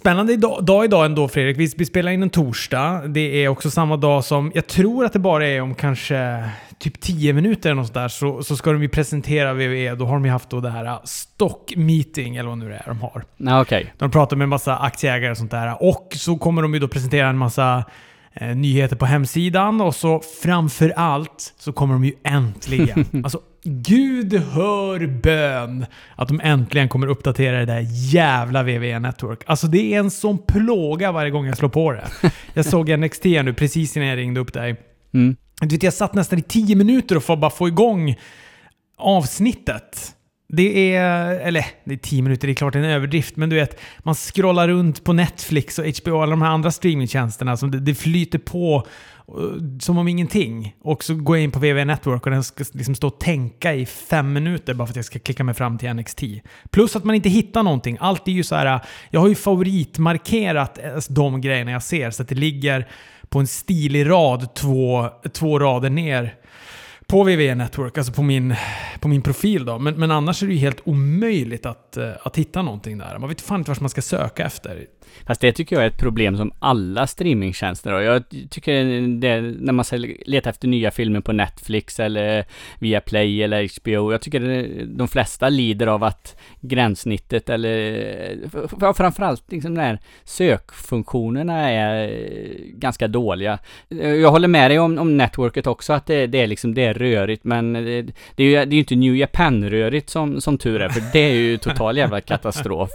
Spännande idag- dag idag ändå Fredrik. Vi, vi spelar in en torsdag. Det är också samma dag som, jag tror att det bara är om kanske typ 10 minuter eller något där, så, så ska de ju presentera VVE. Då har de ju haft då det här uh, stock meeting, eller vad nu det är de har. Nej, okej. De pratar med en massa aktieägare och sånt där. Och så kommer de ju då presentera en massa eh, nyheter på hemsidan. Och så framför allt så kommer de ju äntligen, alltså Gud hör bön, att de äntligen kommer uppdatera det där jävla VVE Network. Alltså det är en sån plåga varje gång jag slår på det. Jag såg NXT nu precis innan jag ringde upp dig. Mm. Du vet, jag satt nästan i 10 minuter för att bara få igång avsnittet. Det är, eller det är 10 minuter, det är klart en överdrift, men du vet, man scrollar runt på Netflix och HBO och alla de här andra streamingtjänsterna, som det, det flyter på Eh, som om ingenting. Och så går jag in på VV Network och den ska liksom stå och tänka i fem minuter bara för att jag ska klicka mig fram till NXT. Plus att man inte hittar någonting. Allt är ju så här, eh, jag har ju favoritmarkerat eh, de grejerna jag ser, så att det ligger på en stilig rad två, två rader ner på VVE Network, alltså på min, på min profil då. Men, men annars är det ju helt omöjligt att, eh, att hitta någonting där. Man vet fan inte vad man ska söka efter. Fast det tycker jag är ett problem som alla streamingtjänster har. Jag tycker det, när man letar efter nya filmer på Netflix eller via Play eller HBO. Jag tycker det, de flesta lider av att gränssnittet eller ja, framförallt liksom den här sökfunktionerna är eh, ganska dåliga. Jag håller med dig om, om networket också att det, det är liksom det är rörigt men det, det är ju det är inte New Japan-rörigt som, som tur är för det är ju total jävla katastrof.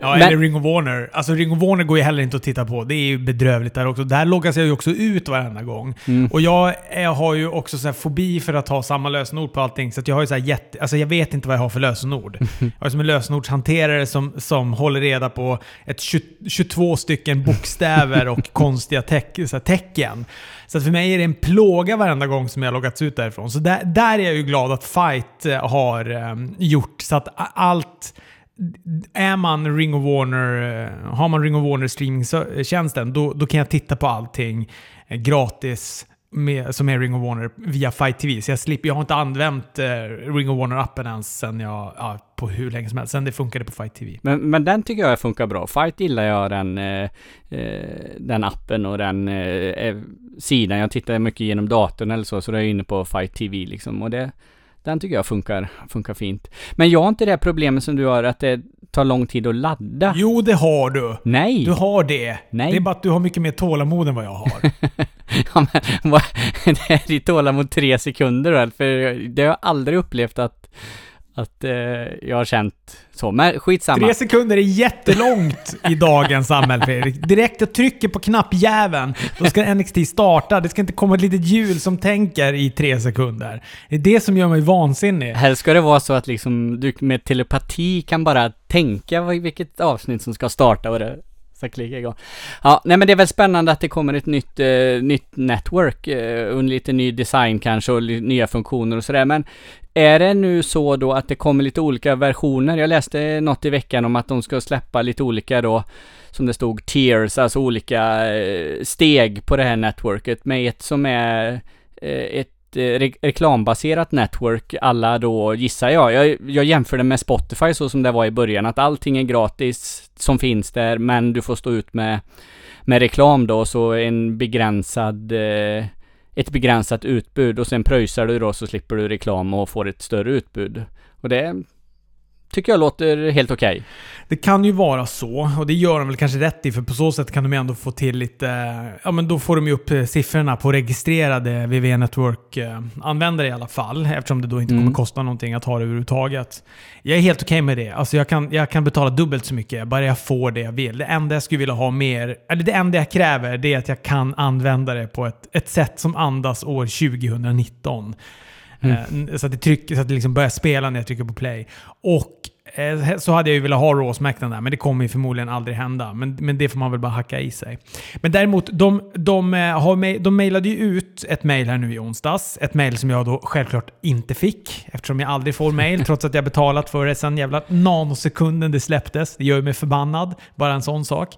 Ja, Men- eller Ring of Warner. Alltså Ring of Warner går ju heller inte att titta på. Det är ju bedrövligt där också. Där loggas jag ju också ut varenda gång. Mm. Och jag, jag har ju också så här fobi för att ha samma lösenord på allting. Så jag har ju så här jätte... Alltså jag vet inte vad jag har för lösenord. Jag har som en lösenordshanterare som, som håller reda på ett 20, 22 stycken bokstäver och konstiga teck, så tecken. Så för mig är det en plåga varenda gång som jag loggats ut därifrån. Så där, där är jag ju glad att Fight eh, har eh, gjort så att allt är man Ring of Warner, eh, har man Ring of Warner streamingtjänsten, då, då kan jag titta på allting eh, gratis med, som är Ring of Warner via Fight TV. Så jag slipper, jag har inte använt eh, Ring of Warner-appen ens sen jag, ja, på hur länge som helst, sen det funkade på Fight TV. Men, men den tycker jag funkar bra. Fight gillar jag den, eh, eh den appen och den eh, sidan. Jag tittar mycket genom datorn eller så, så då är jag inne på Fight TV liksom. Och det, den tycker jag funkar, funkar fint. Men jag har inte det här problemet som du har, att det tar lång tid att ladda. Jo, det har du. Nej! Du har det. Nej. Det är bara att du har mycket mer tålamod än vad jag har. Ja, men, vad, det är ditt tålamod tre sekunder då, för det har jag aldrig upplevt att, att eh, jag har känt så. Men skitsamma. Tre sekunder är jättelångt i dagens samhälle Fredrik. Direkt jag trycker på knappjäveln, då ska NXT starta. Det ska inte komma ett litet hjul som tänker i tre sekunder. Det är det som gör mig vansinnig. Här ska det vara så att liksom du med telepati kan bara tänka vilket avsnitt som ska starta och det ska klicka igång. Ja, nej men det är väl spännande att det kommer ett nytt, eh, nytt network eh, och en lite ny design kanske och nya funktioner och sådär. Men är det nu så då att det kommer lite olika versioner? Jag läste något i veckan om att de ska släppa lite olika då, som det stod, tiers, alltså olika eh, steg på det här nätverket med ett som är eh, ett eh, re- reklambaserat network, alla då gissar jag. jag. Jag jämför det med Spotify så som det var i början, att allting är gratis som finns där, men du får stå ut med, med reklam då, så en begränsad eh, ett begränsat utbud och sen pröjsar du då så slipper du reklam och får ett större utbud. Och det tycker jag låter helt okej. Det kan ju vara så, och det gör de väl kanske rätt i, för på så sätt kan de ändå få till lite... Ja, men då får de ju upp eh, siffrorna på registrerade VV Network-användare i alla fall, eftersom det då inte Mm. kommer kosta någonting att ha det överhuvudtaget. Jag är helt okej med det. Alltså jag kan, jag kan betala dubbelt så mycket, bara jag får det jag vill. Det enda jag skulle vilja ha mer, eller det enda jag kräver, det är att jag kan använda det på ett, ett sätt som andas år 2019. Eh, Så att det, trycker, så att det liksom börjar spela när jag trycker på play. Och eh, så hade jag ju velat ha Raw och Smackdown där, men det kommer ju förmodligen aldrig hända. Men, men det får man väl bara hacka i sig. Men däremot, de, de, eh, har, de mejlade ju ut ett mejl här nu i onsdags. Ett mejl som jag då självklart inte fick, eftersom jag aldrig får mejl, trots att jag betalat för det sen jävla nanosekunden det släpptes. Det gör mig förbannad, bara en sån sak.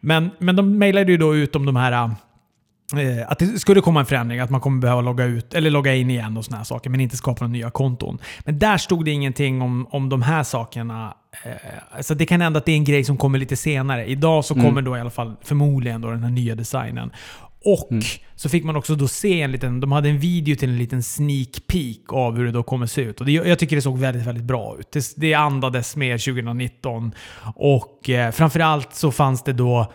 Men, men de mejlade ju då ut om de här eh, att det skulle komma en förändring, att man kommer behöva logga ut eller logga in igen och såna här saker, men inte skapa några nya konton. Men där stod det ingenting om, om de här sakerna Eh, så det kan hända att det är en grej som kommer lite senare. Idag så kommer då i alla fall förmodligen då den här nya designen. Och Mm. så fick man också då se en liten, de hade en video till en liten sneak peek av hur det då kommer se ut. Och det, jag tycker det såg väldigt, väldigt bra ut. Det, det andades mer 2019. Och eh, framförallt så fanns det då,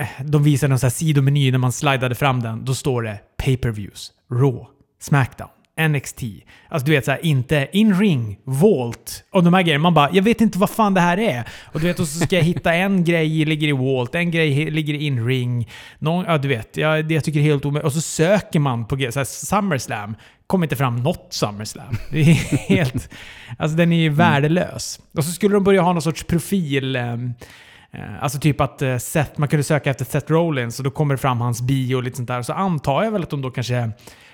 Eh, de visade en sån här sidomeny när man slidade fram den. Då står det pay-per-views, Raw, Smackdown. NXT. Alltså du vet såhär, inte in-ring, Volt och de här grejerna. Man bara, jag vet inte vad fan det här är. Och du vet, och så ska jag hitta en grej ligger i Volt, en grej ligger i in-ring. Någon, ja du vet, jag, det jag tycker är helt omöjligt. Och så söker man på grejer, såhär SummerSlam. Kommer inte fram något SummerSlam. Det är helt... Alltså den är ju värdelös. Och så skulle de börja ha någon sorts profil... Eh, Eh, alltså typ att eh, Seth, man kunde söka efter Seth Rollins och då kommer det fram hans bio och lite sånt där. Så antar jag väl att de då kanske...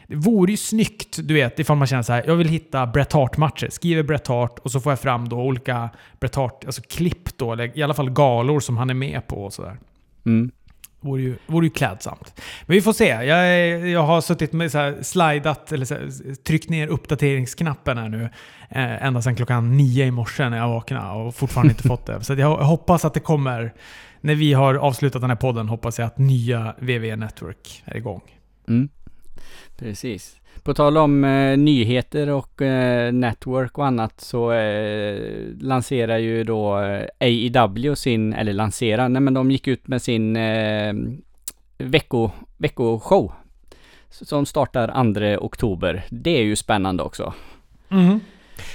Det vore ju snyggt, du vet, ifall man känner så här. Jag vill hitta Bret Hart-matcher. Skriver Bret Hart och så får jag fram då olika Bret Hart, alltså klipp då, eller i alla fall galor som han är med på och sådär. Mm. Vore ju, vore ju klädsamt. Men vi får se. Jag, jag har suttit med så här slidat, eller så här, tryckt ner uppdateringsknappen här nu. Eh, ända sedan klockan nio i morse när jag vaknade och fortfarande inte fått det. Så jag hoppas att det kommer, när vi har avslutat den här podden, hoppas jag att nya VV Network är igång. Mm. Precis. På tal om eh, nyheter och eh, network och annat så eh, lanserar ju då eh, AEW sin, eller lanserar, nej men de gick ut med sin eh, vecko, veckoshow. Som startar 2 oktober. Det är ju spännande också.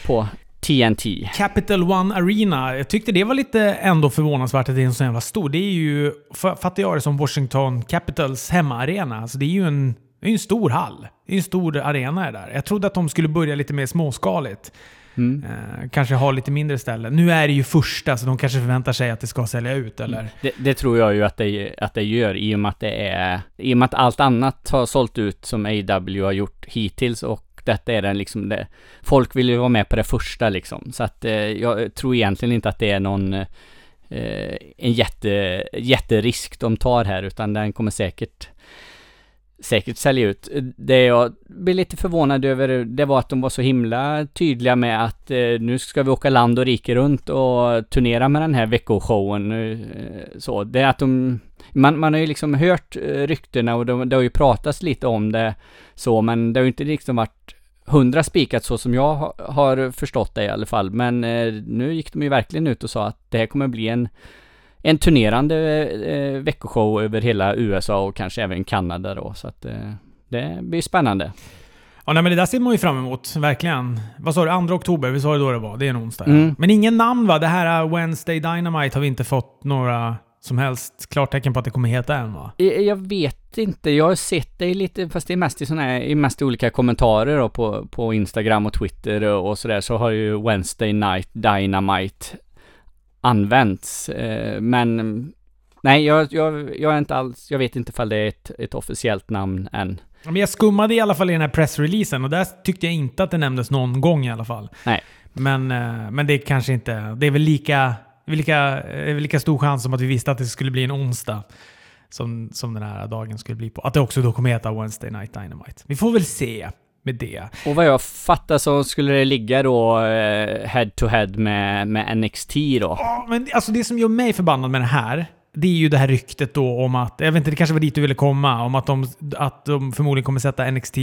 På TNT. Capital One Arena. Jag tyckte det var lite ändå förvånansvärt att det är en så jävla stor. Det är ju, fa- fattar jag det som Washington Capitals hemmaarena. Alltså det är ju en, det är ju en stor hall. Det är en stor arena det där. Jag trodde att de skulle börja lite mer småskaligt. Mm. Eh, kanske ha lite mindre ställen. Nu är det ju första, så de kanske förväntar sig att det ska sälja ut, eller? Det, det tror jag ju att det, att det gör i och med att det är, i och med att allt annat har sålt ut som AW har gjort hittills och detta är den liksom det, folk vill ju vara med på det första liksom. Så att eh, jag tror egentligen inte att det är någon eh, en jätte, jätterisk de tar här utan den kommer säkert säkert sälja ut. Det jag blev lite förvånad över, det var att de var så himla tydliga med att eh, nu ska vi åka land och rike runt och turnera med den här veckoshowen. Eh, så, det är att de, man, man har ju liksom hört eh, ryktena och de, det har ju pratats lite om det så, men det har ju inte liksom varit hundra spikat så som jag ha, har förstått det i alla fall. Men eh, nu gick de ju verkligen ut och sa att det här kommer bli en en turnerande eh, veckoshow över hela USA och kanske även Kanada då. Så att eh, det blir spännande. Ja, nej, men det där ser man ju fram emot. Verkligen. Vad sa du? 2 oktober? Vi sa det då det var. Det är en onsdag. Mm. Men ingen namn va? Det här uh, Wednesday Dynamite har vi inte fått några som helst klartecken på att det kommer heta än va? Eh, Jag vet inte, jag har sett det lite, fast det är mest i såna här, i mest olika kommentarer då på, på Instagram och Twitter och sådär, så har ju Wednesday Night Dynamite använts. Eh, men nej, jag, jag, jag är inte alls, jag vet inte ifall det är ett, ett officiellt namn än. Men jag skummade i alla fall i den här pressreleasen och där tyckte jag inte att det nämndes någon gång i alla fall. Nej. Men, eh, men det är kanske inte... Det är väl lika, lika, lika stor chans som att vi visste att det skulle bli en onsdag. Som, som den här dagen skulle bli på. Att det också då kommer heta Wednesday Night Dynamite. Vi får väl se med det. Och vad jag fattar så skulle det ligga då eh, head to head med, med NXT då. Ja, men alltså det som gör mig förbannad med det här, det är ju det här ryktet då om att, jag vet inte, det kanske var dit du ville komma, om att de, att de förmodligen kommer sätta NXT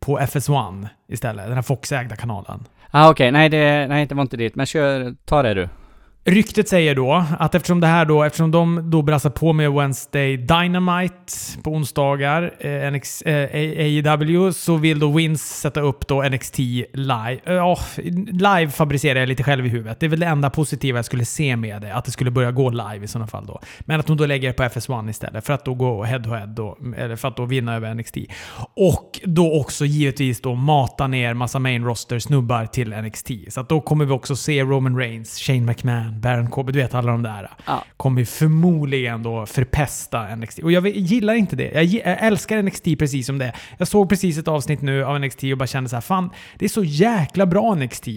på FS1 istället. Den här Fox-ägda kanalen. Ah, okej, nej, det, nej det var inte dit, men kör, ta det du. Ryktet säger då att eftersom det här då, eftersom de då brassar på med Wednesday Dynamite på onsdagar, eh, NX, eh, AEW, så vill då Wins sätta upp då NXT live. Oh, live fabricerar jag lite själv i huvudet. Det är väl det enda positiva jag skulle se med det, att det skulle börja gå live i sådana fall då. Men att de då lägger det på FS1 istället, för att då gå head to head då, eller för att då vinna över NXT. Och då också givetvis då mata ner massa main roster snubbar till NXT. Så att då kommer vi också se Roman Reigns, Shane McMahon, Baron Corbin, du vet alla de där. Ja. Kommer förmodligen då förpesta NXT. Och jag gillar inte det. Jag, älskar NXT precis som det är. Jag såg precis ett avsnitt nu av NXT och bara kände så här, fan, det är så jäkla bra NXT.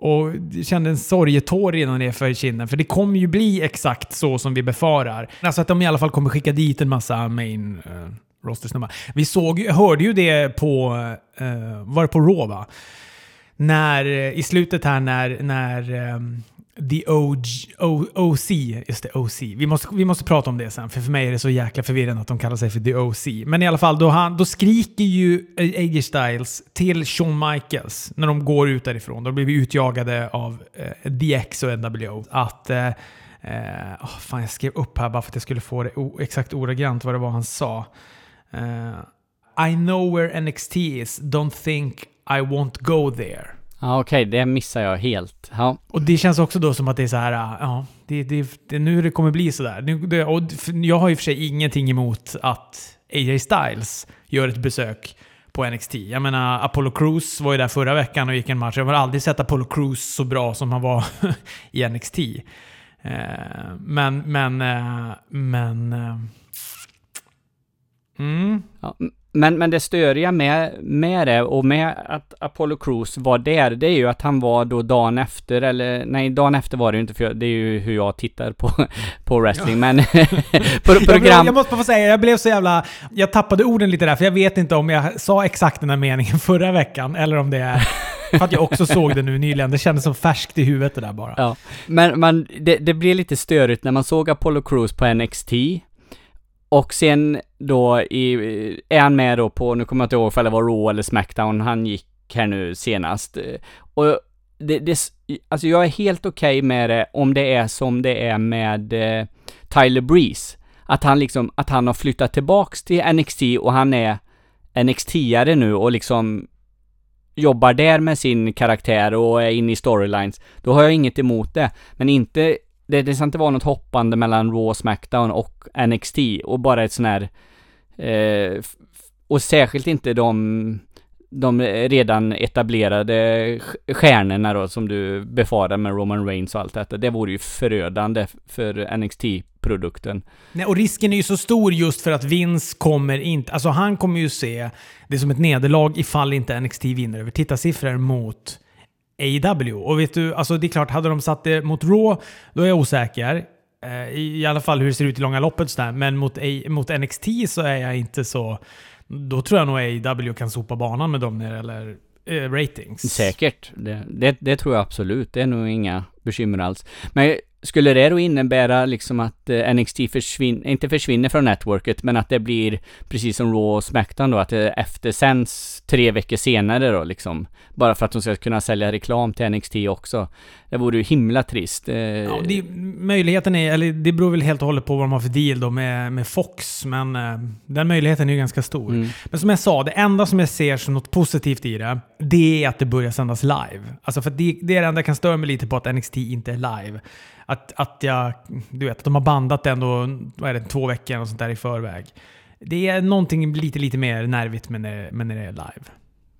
Och kände en sorgetår redan nerför kinden, för det kommer ju bli exakt så som vi befarar. Alltså att de i alla fall kommer skicka dit en massa main uh, rostersnubbar. Vi såg, hörde ju det på, uh, var det på Raw va? När, eh, i slutet här när, när ehm, The OG, o, OC, just det, OC. Vi måste, vi måste prata om det sen, för för mig är det så jäkla förvirrande att de kallar sig för The OC. Men i alla fall, då, han, då skriker ju AJ Styles till Shawn Michaels när de går ut därifrån. De blir utjagade av eh, DX och NWO. Att... Eh, oh, fan, jag skrev upp här bara för att jag skulle få det exakt ordagrant vad det var han sa. Eh, I know where NXT is, don't think I won't go there. Ja, okej, okay, det missar jag helt. Ja. Och det känns också då som att det är så här, äh, ja, det, det, det nu det kommer bli sådär. Nu, och jag har i och för sig ingenting emot att AJ Styles gör ett besök på NXT. Jag menar, Apollo Crews var ju där förra veckan och gick en match. Jag har aldrig sett Apollo Crews så bra som han var i NXT. Eh, men, men, eh, men... Eh, Mm. Ja, men, men det störiga med, med det och med att Apollo Crews var där, det är ju att han var då dagen efter, eller nej, dagen efter var det ju inte, för det är ju hur jag tittar på, på wrestling, men på program... Jag, jag måste bara få säga, jag blev så jävla... Jag tappade orden lite där, för jag vet inte om jag sa exakt den här meningen förra veckan, eller om det är... För att jag också såg det nu nyligen. Det kändes som färskt i huvudet det där bara. Ja. Men, men det, det blir lite störigt när man såg Apollo Crews på NXT och sen då i, är han med då på, nu kommer jag inte ihåg om det var Raw eller Smackdown, han gick här nu senast. Eh, och det, det alltså jag är helt okej okay med det om det är som det är med eh, Tyler Breeze. Att han liksom, att han har flyttat tillbaks till NXT och han är NXT-are nu och liksom jobbar där med sin karaktär och är inne i storylines. Då har jag inget emot det. Men inte det, det ska inte vara något hoppande mellan Raw, Smackdown och NXT och bara ett sån här eh, och särskilt inte de de redan etablerade stjärnorna då som du befarar med Roman Reigns och allt detta. Det vore ju förödande för NXT-produkten. Nej, och risken är ju så stor just för att Vince kommer inte... Alltså han kommer ju se det som ett nederlag ifall inte NXT vinner över tittarsiffror mot AW. Och vet du, alltså det är klart, hade de satt det mot Raw, då är jag osäker. Eh, I alla fall hur det ser ut i långa loppet sådär. Men mot, A mot NXT så är jag inte så... Då tror jag nog AW kan sopa banan med dem när det gäller eh, ratings. Säkert. Det, det, det, tror jag absolut. Det är nog inga bekymmer alls. Men skulle det då innebära liksom att eh, NXT försvinner, inte försvinner från networket, men att det blir precis som Raw och Smackdown då, att det eftersänds tre veckor senare då liksom? Bara för att de ska kunna sälja reklam till NXT också. Det vore ju himla trist. Eh, ja, det, möjligheten är, eller det beror väl helt och hållet på vad de har för deal då med, med Fox, men eh, den möjligheten är ju ganska stor. Mm. Men som jag sa, det enda som jag ser som något positivt i det, det är att det börjar sändas live. Alltså för det, det är det enda jag kan störa mig lite på att NXT inte är live att, att jag, du vet, att de har bandat det ändå, vad är det, två veckor och sånt där i förväg. Det är någonting lite, lite mer nervigt med när, med när det är live.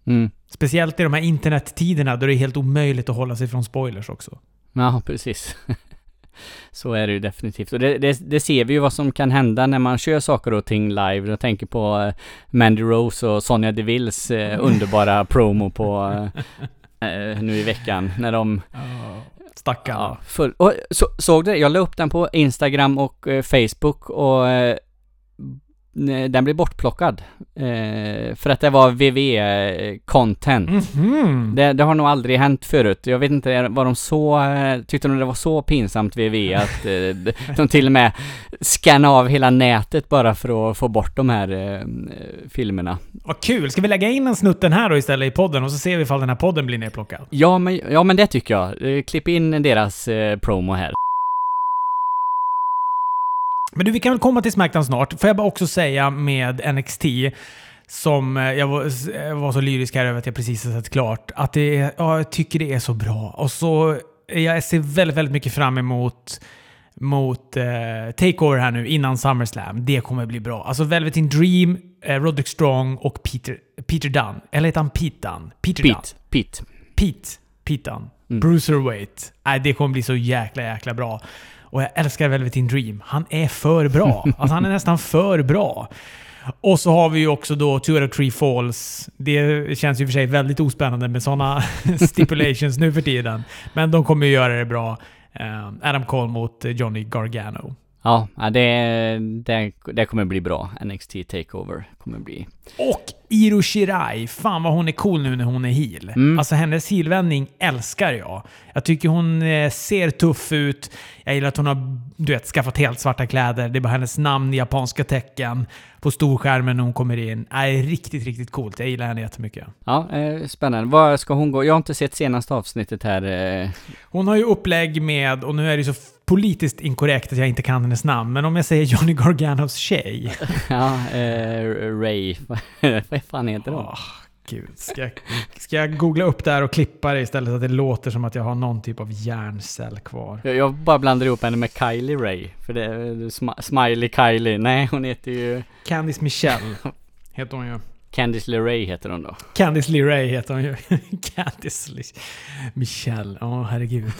Mm. Speciellt i de här internettiderna då det är helt omöjligt att hålla sig från spoilers också. Ja, precis. Så är det ju definitivt. Och det, det, det, ser vi ju vad som kan hända när man kör saker och ting live. Jag tänker på uh, Mandy Rose och Sonja Devilles uh, underbara promo på uh, nu i veckan. När de Stackarn. Ja, full. Och så, såg du? Jag la upp den på Instagram och eh, Facebook och eh, den blev bortplockad. Eh, för att det var VV-content. Mm -hmm. det, det, har nog aldrig hänt förut. Jag vet inte, var de så, eh, tyckte de det var så pinsamt VV att eh, de till och med scanna av hela nätet bara för att få bort de här eh, filmerna. Vad kul! Ska vi lägga in en snutten här då istället i podden och så ser vi ifall den här podden blir nedplockad? Ja, men, ja, men det tycker jag. Eh, klipp in deras eh, promo här. Men du, vi kan väl komma till Smackdown snart. Får jag bara också säga med NXT, som eh, jag var, jag var så lyrisk här över att jag precis har sett klart, att det är, ja, jag tycker det är så bra. Och så jag ser väldigt, väldigt mycket fram emot mot eh, Takeover här nu innan SummerSlam. Det kommer bli bra. Alltså Velvet in Dream, eh, Roderick Strong och Peter, Peter Dunn. Eller heter han Pete Dunn? Peter Pete. Dunn. Pete. Pete. Pete Dunn. Mm. Bruiserweight. Äh, det kommer bli så jäkla, jäkla bra. Och jag älskar Velvet in Dream. Han är för bra. Alltså han är nästan för bra. Och så har vi ju också då Two out of Three Falls. Det känns ju för sig väldigt ospännande med sådana stipulations nu för tiden. Men de kommer ju göra det bra. Uh, Adam Cole mot Johnny Gargano. Ja, det, det, det kommer bli bra. NXT Takeover kommer bli. Och Iro Shirai, fan vad hon är cool nu när hon är heel. Mm. Alltså hennes heelvändning älskar jag. Jag tycker hon eh, ser tuff ut. Jag gillar att hon har du vet, skaffat helt svarta kläder. Det är bara hennes namn i japanska tecken på storskärmen när hon kommer in. Är riktigt, riktigt coolt. Jag gillar henne jättemycket. Ja, eh, spännande. Var ska hon gå? Jag har inte sett senaste avsnittet här. Eh. Hon har ju upplägg med, och nu är det så politiskt inkorrekt att jag inte kan hennes namn, men om jag säger Johnny Garganos tjej. ja, eh, Ray. Vad fan heter hon? Åh, gud. Ska jag, ska jag googla upp det här och klippa det istället så att det låter som att jag har någon typ av hjärncell kvar? Jag, jag bara blandar ihop henne med Kylie Ray. För det är sm Smiley Kylie. Nej, hon heter ju... Candice Michelle heter hon ju. Candice LeRae heter hon då. Candice LeRae heter hon ju. Candice Le Michelle. Åh, herregud.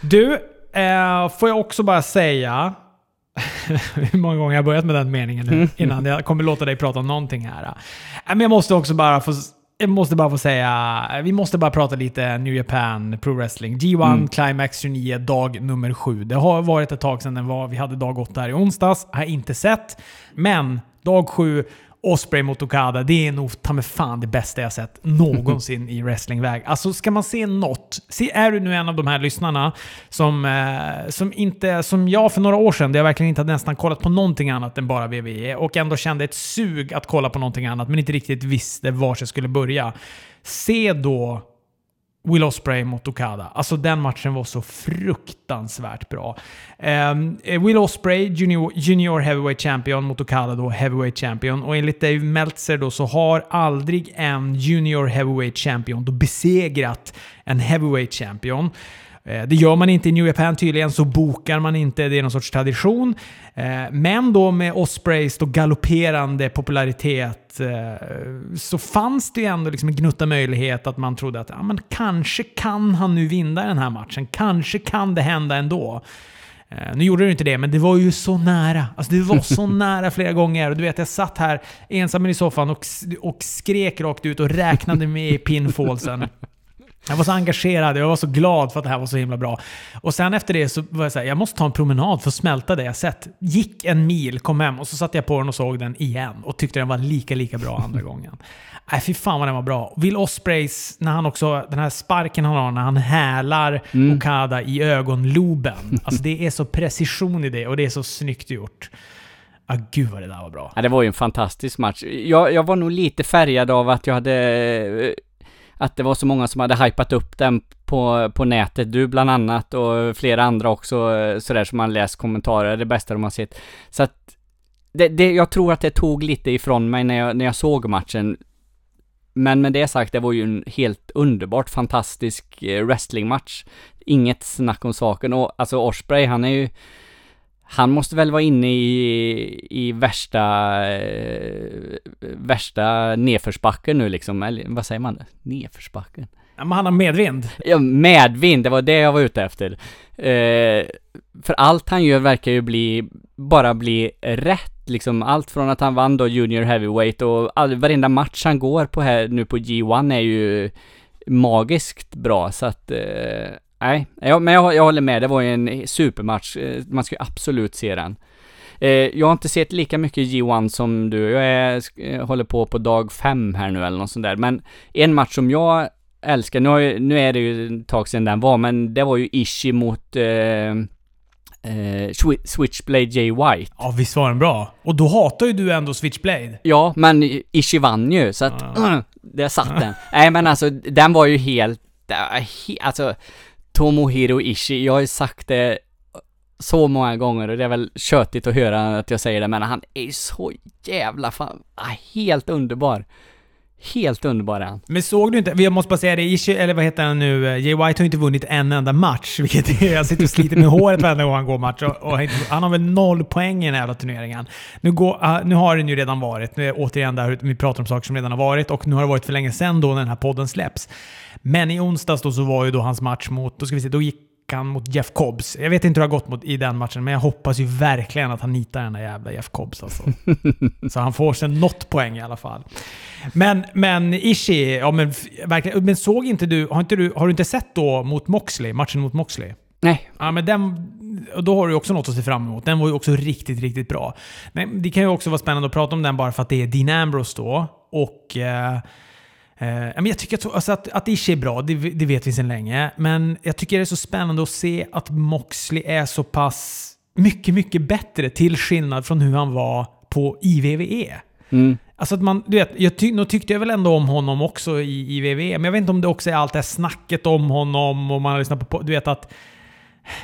Du, eh, får jag också bara säga hur många gånger jag har börjat med den meningen nu innan jag kommer låta dig prata om någonting här. Äh, Men jag måste också bara få jag måste bara få säga, vi måste bara prata lite New Japan Pro Wrestling. G1 Mm. Climax 29, dag nummer 7. Det har varit ett tag sedan den var. Vi hade dag 8 här i onsdags. Har inte sett. Men dag 7, Osprey mot Okada, det är nog ta mig fan det bästa jag sett någonsin i wrestlingväg. Alltså ska man se något, se, är du nu en av de här lyssnarna som, eh, som inte, som jag för några år sedan, där jag verkligen inte hade nästan kollat på någonting annat än bara WWE och ändå kände ett sug att kolla på någonting annat men inte riktigt visste var jag skulle börja. Se då Will Ospreay mot Okada. Alltså den matchen var så fruktansvärt bra. Ehm, Will Ospreay, junior, junior Heavyweight Champion mot Okada då Heavyweight Champion. Och enligt Dave Meltzer då så har aldrig en Junior Heavyweight Champion då besegrat en Heavyweight Champion. Eh, Det gör man inte i New Japan tydligen, så bokar man inte. Det är någon sorts tradition. Eh, Men då med Ospreys då galopperande popularitet eh, så fanns det ju ändå liksom en gnutta möjlighet att man trodde att ja, men kanske kan han nu vinna den här matchen. Kanske kan det hända ändå. Nu gjorde det inte det, men det var ju så nära. Alltså det var så nära flera gånger. Och du vet, jag satt här ensam i soffan och, och skrek rakt ut och räknade med pinfallsen. Jag var så engagerad, jag var så glad för att det här var så himla bra. Och sen efter det så var jag såhär, jag måste ta en promenad för att smälta det jag sett. Gick en mil, kom hem och så satte jag på den och såg den igen. Och tyckte den var lika, lika bra andra gången. Nej, fy fan vad den var bra. Will Ospreys, när han också, den här sparken han har när han hälar Okada i ögonloben. Alltså det är så precision i det och det är så snyggt gjort. Ah, gud vad det där var bra. Ja, det var ju en fantastisk match. Jag, jag var nog lite färgad av att jag hade... Att det var så många som hade hypat upp den på, på nätet. Du bland annat och flera andra också eh, sådär som man läst kommentarer. Det bästa de har sett. Så att... Det, det, jag tror att det tog lite ifrån mig när jag, när jag såg matchen. Men med det sagt, det var ju en helt underbart fantastisk eh, wrestlingmatch. Inget snack om saken. Och alltså Osprey, han är ju... Han måste väl vara inne i, i värsta, eh, värsta nedförsbacken nu liksom, eller vad säger man? Nedförsbacken? Ja, men han har medvind. Ja, medvind, det var det jag var ute efter. Eh, för allt han gör verkar ju bli, bara bli rätt liksom. Allt från att han vann då Junior Heavyweight och all, varenda match han går på här nu på G1 är ju magiskt bra så att eh, Nej, ja, men jag, jag håller med. Det var ju en supermatch. Eh, Man ska ju absolut se den. Eh, jag har inte sett lika mycket G1 som du. Jag är, eh, håller på på dag fem här nu eller något sånt där. Men en match som jag älskar, nu, ju, nu är det ju ett tag sedan den var, men det var ju Ishii mot eh, eh, Swi- Switchblade Jay White. Ja, visst var den bra? Och då hatar ju du ändå Switchblade. Ja, men Ishii vann ju, så att... Ja. Uh, där satt den. Nej, men alltså, den var ju helt... äh, he, alltså, Tomohiro Ishii, jag har ju sagt det så många gånger och det är väl tjötigt att höra att jag säger det, men han är ju så jävla fan... Ah, helt underbar. Helt underbar är han. Men såg du inte, jag måste bara säga det, Ishi, eller vad heter han nu, eh, Jay White har ju inte vunnit en enda match. Vilket är, jag sitter och sliter med håret varenda gång han går match. Och, och han har väl noll poäng i den här jävla turneringen. Nu, går, ah, nu har den ju redan varit, nu är återigen där vi pratar om saker som redan har varit och nu har det varit för länge sedan då när den här podden släpps. Men i onsdags då så var ju då hans match mot, då ska vi se, då gick han mot Jeff Cobbs. Jag vet inte hur det har gått mot, i den matchen, men jag hoppas ju verkligen att han nitar den där jävla Jeff Cobbs alltså. Så han får sig något poäng i alla fall. Men, men Ishii, ja men verkligen. Men såg inte du, har, inte du, har du inte sett då mot Moxley, matchen mot Moxley? Nej, Ja men den, och då har du också något att se fram emot. Den var ju också riktigt, riktigt bra. Men det kan ju också vara spännande att prata om den bara för att det är Dean Ambrose då. Och... Eh, men jag tycker att, alltså att, att Ishi är bra, det, det, vet vi sedan länge. Men jag tycker det är så spännande att se att Moxley är så pass mycket, mycket bättre till skillnad från hur han var på IVVE. Mm. Alltså att man, du vet, jag ty, nu tyckte jag väl ändå om honom också i, i WWE, men jag vet inte om det också är allt det här snacket om honom och man har lyssnat på... Du vet att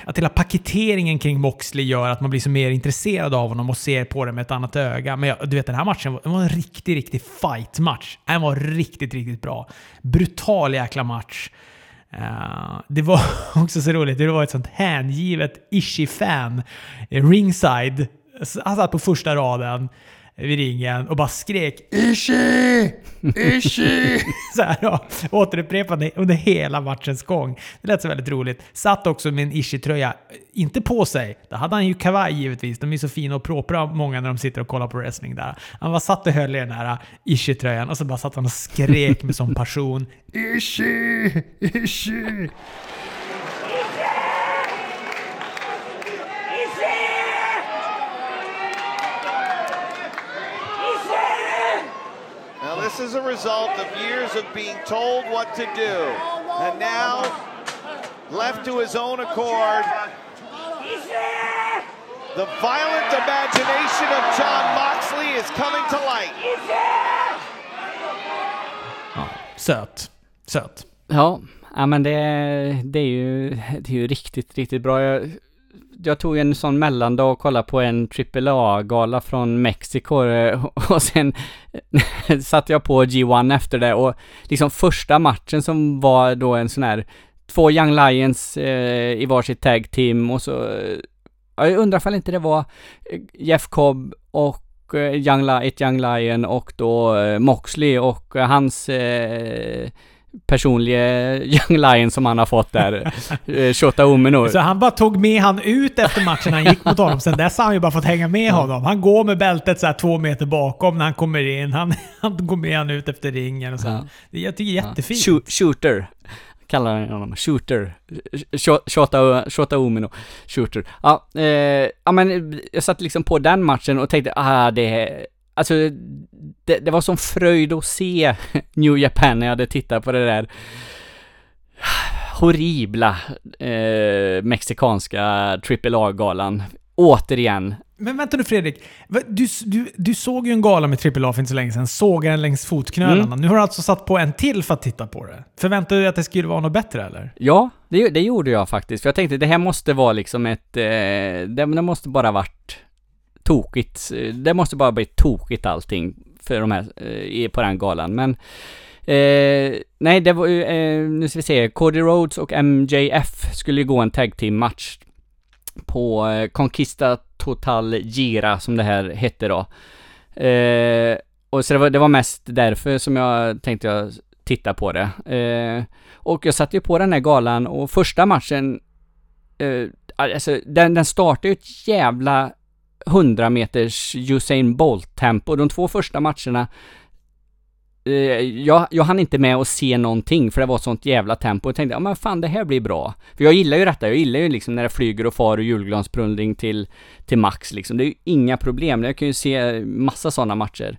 att hela paketeringen kring Moxley gör att man blir så mer intresserad av honom och ser på det med ett annat öga. Men jag, du vet, den här matchen var, var en riktig, riktig fight-match. Den var riktigt, riktigt bra. Brutal jäkla match. Uh, det var också så roligt, det var ett sånt hängivet Ishi-fan. Eh, ringside, han satt på första raden vid ringen och bara skrek Ishi! Ishi! så här då, återupprepade under hela matchens gång. Det lät så väldigt roligt. Satt också med en Ishi-tröja, inte på sig. Då hade han ju kavaj givetvis. De är så fina och propra många när de sitter och kollar på wrestling där. Han var satt och höll i den här Ishi-tröjan och så bara satt han och skrek med sån passion. Ishi! Ishi! This is a result of years of being told what to do. And now, left to his own accord, the violent imagination of John Moxley is coming to light. Ja, söt. Söt. Ja, ja men det, det, är ju, det är ju riktigt, riktigt bra. Jag jag tog en sån mellandag och kollade på en AAA-gala från Mexiko eh, och sen eh, satte jag på G1 efter det och liksom första matchen som var då en sån här två Young Lions eh, i varsitt tag team och så eh, jag undrar ifall inte det var Jeff Cobb och Young, ett Young Lion och då Moxley och hans eh, personliga Young Lion som han har fått där. Eh, Shota Umino. Så han bara tog med han ut efter matchen han gick mot honom. Sen dess har han ju bara fått hänga med honom. Han går med bältet så två meter bakom när han kommer in. Han, han går med han ut efter ringen och så. Ja. Det, jag tycker det är jättefint. Ja. Shooter kallar han honom. Shooter. Shota, Shota Umino. Shooter. Ja, eh, ja men jag satt liksom på den matchen och tänkte, ah det Alltså, det, det var som fröjd att se New Japan när jag hade tittat på det där horribla eh, mexikanska AAA-galan. Återigen. Men vänta nu Fredrik. Du, du, du såg ju en gala med AAA för inte så länge sedan. Sågade den längs fotknölarna. Mm. Nu har du alltså satt på en till för att titta på det. Förväntade du dig att det skulle vara något bättre eller? Ja, det, det gjorde jag faktiskt. För jag tänkte det här måste vara liksom ett... Eh, det, det måste bara varit tokigt. Eh, det måste bara bli tokigt allting för de här, eh, på den galan. Men eh, nej, det var ju, eh, nu ska vi se, Cody Rhodes och MJF skulle ju gå en tag team match på eh, Conquista Total Gira som det här hette då. Eh, och så det var, det var mest därför som jag tänkte jag titta på det. Eh, och jag satte ju på den här galan och första matchen, eh, alltså den, den startade ju ett jävla 100 meters Usain Bolt-tempo. De två första matcherna eh, jag, jag hann inte med att se någonting för det var sånt jävla tempo. Jag tänkte, ja men fan det här blir bra. För jag gillar ju detta, jag gillar ju liksom när det flyger och far och julglansplundring till, till max liksom. Det är ju inga problem. Jag kan ju se massa sådana matcher.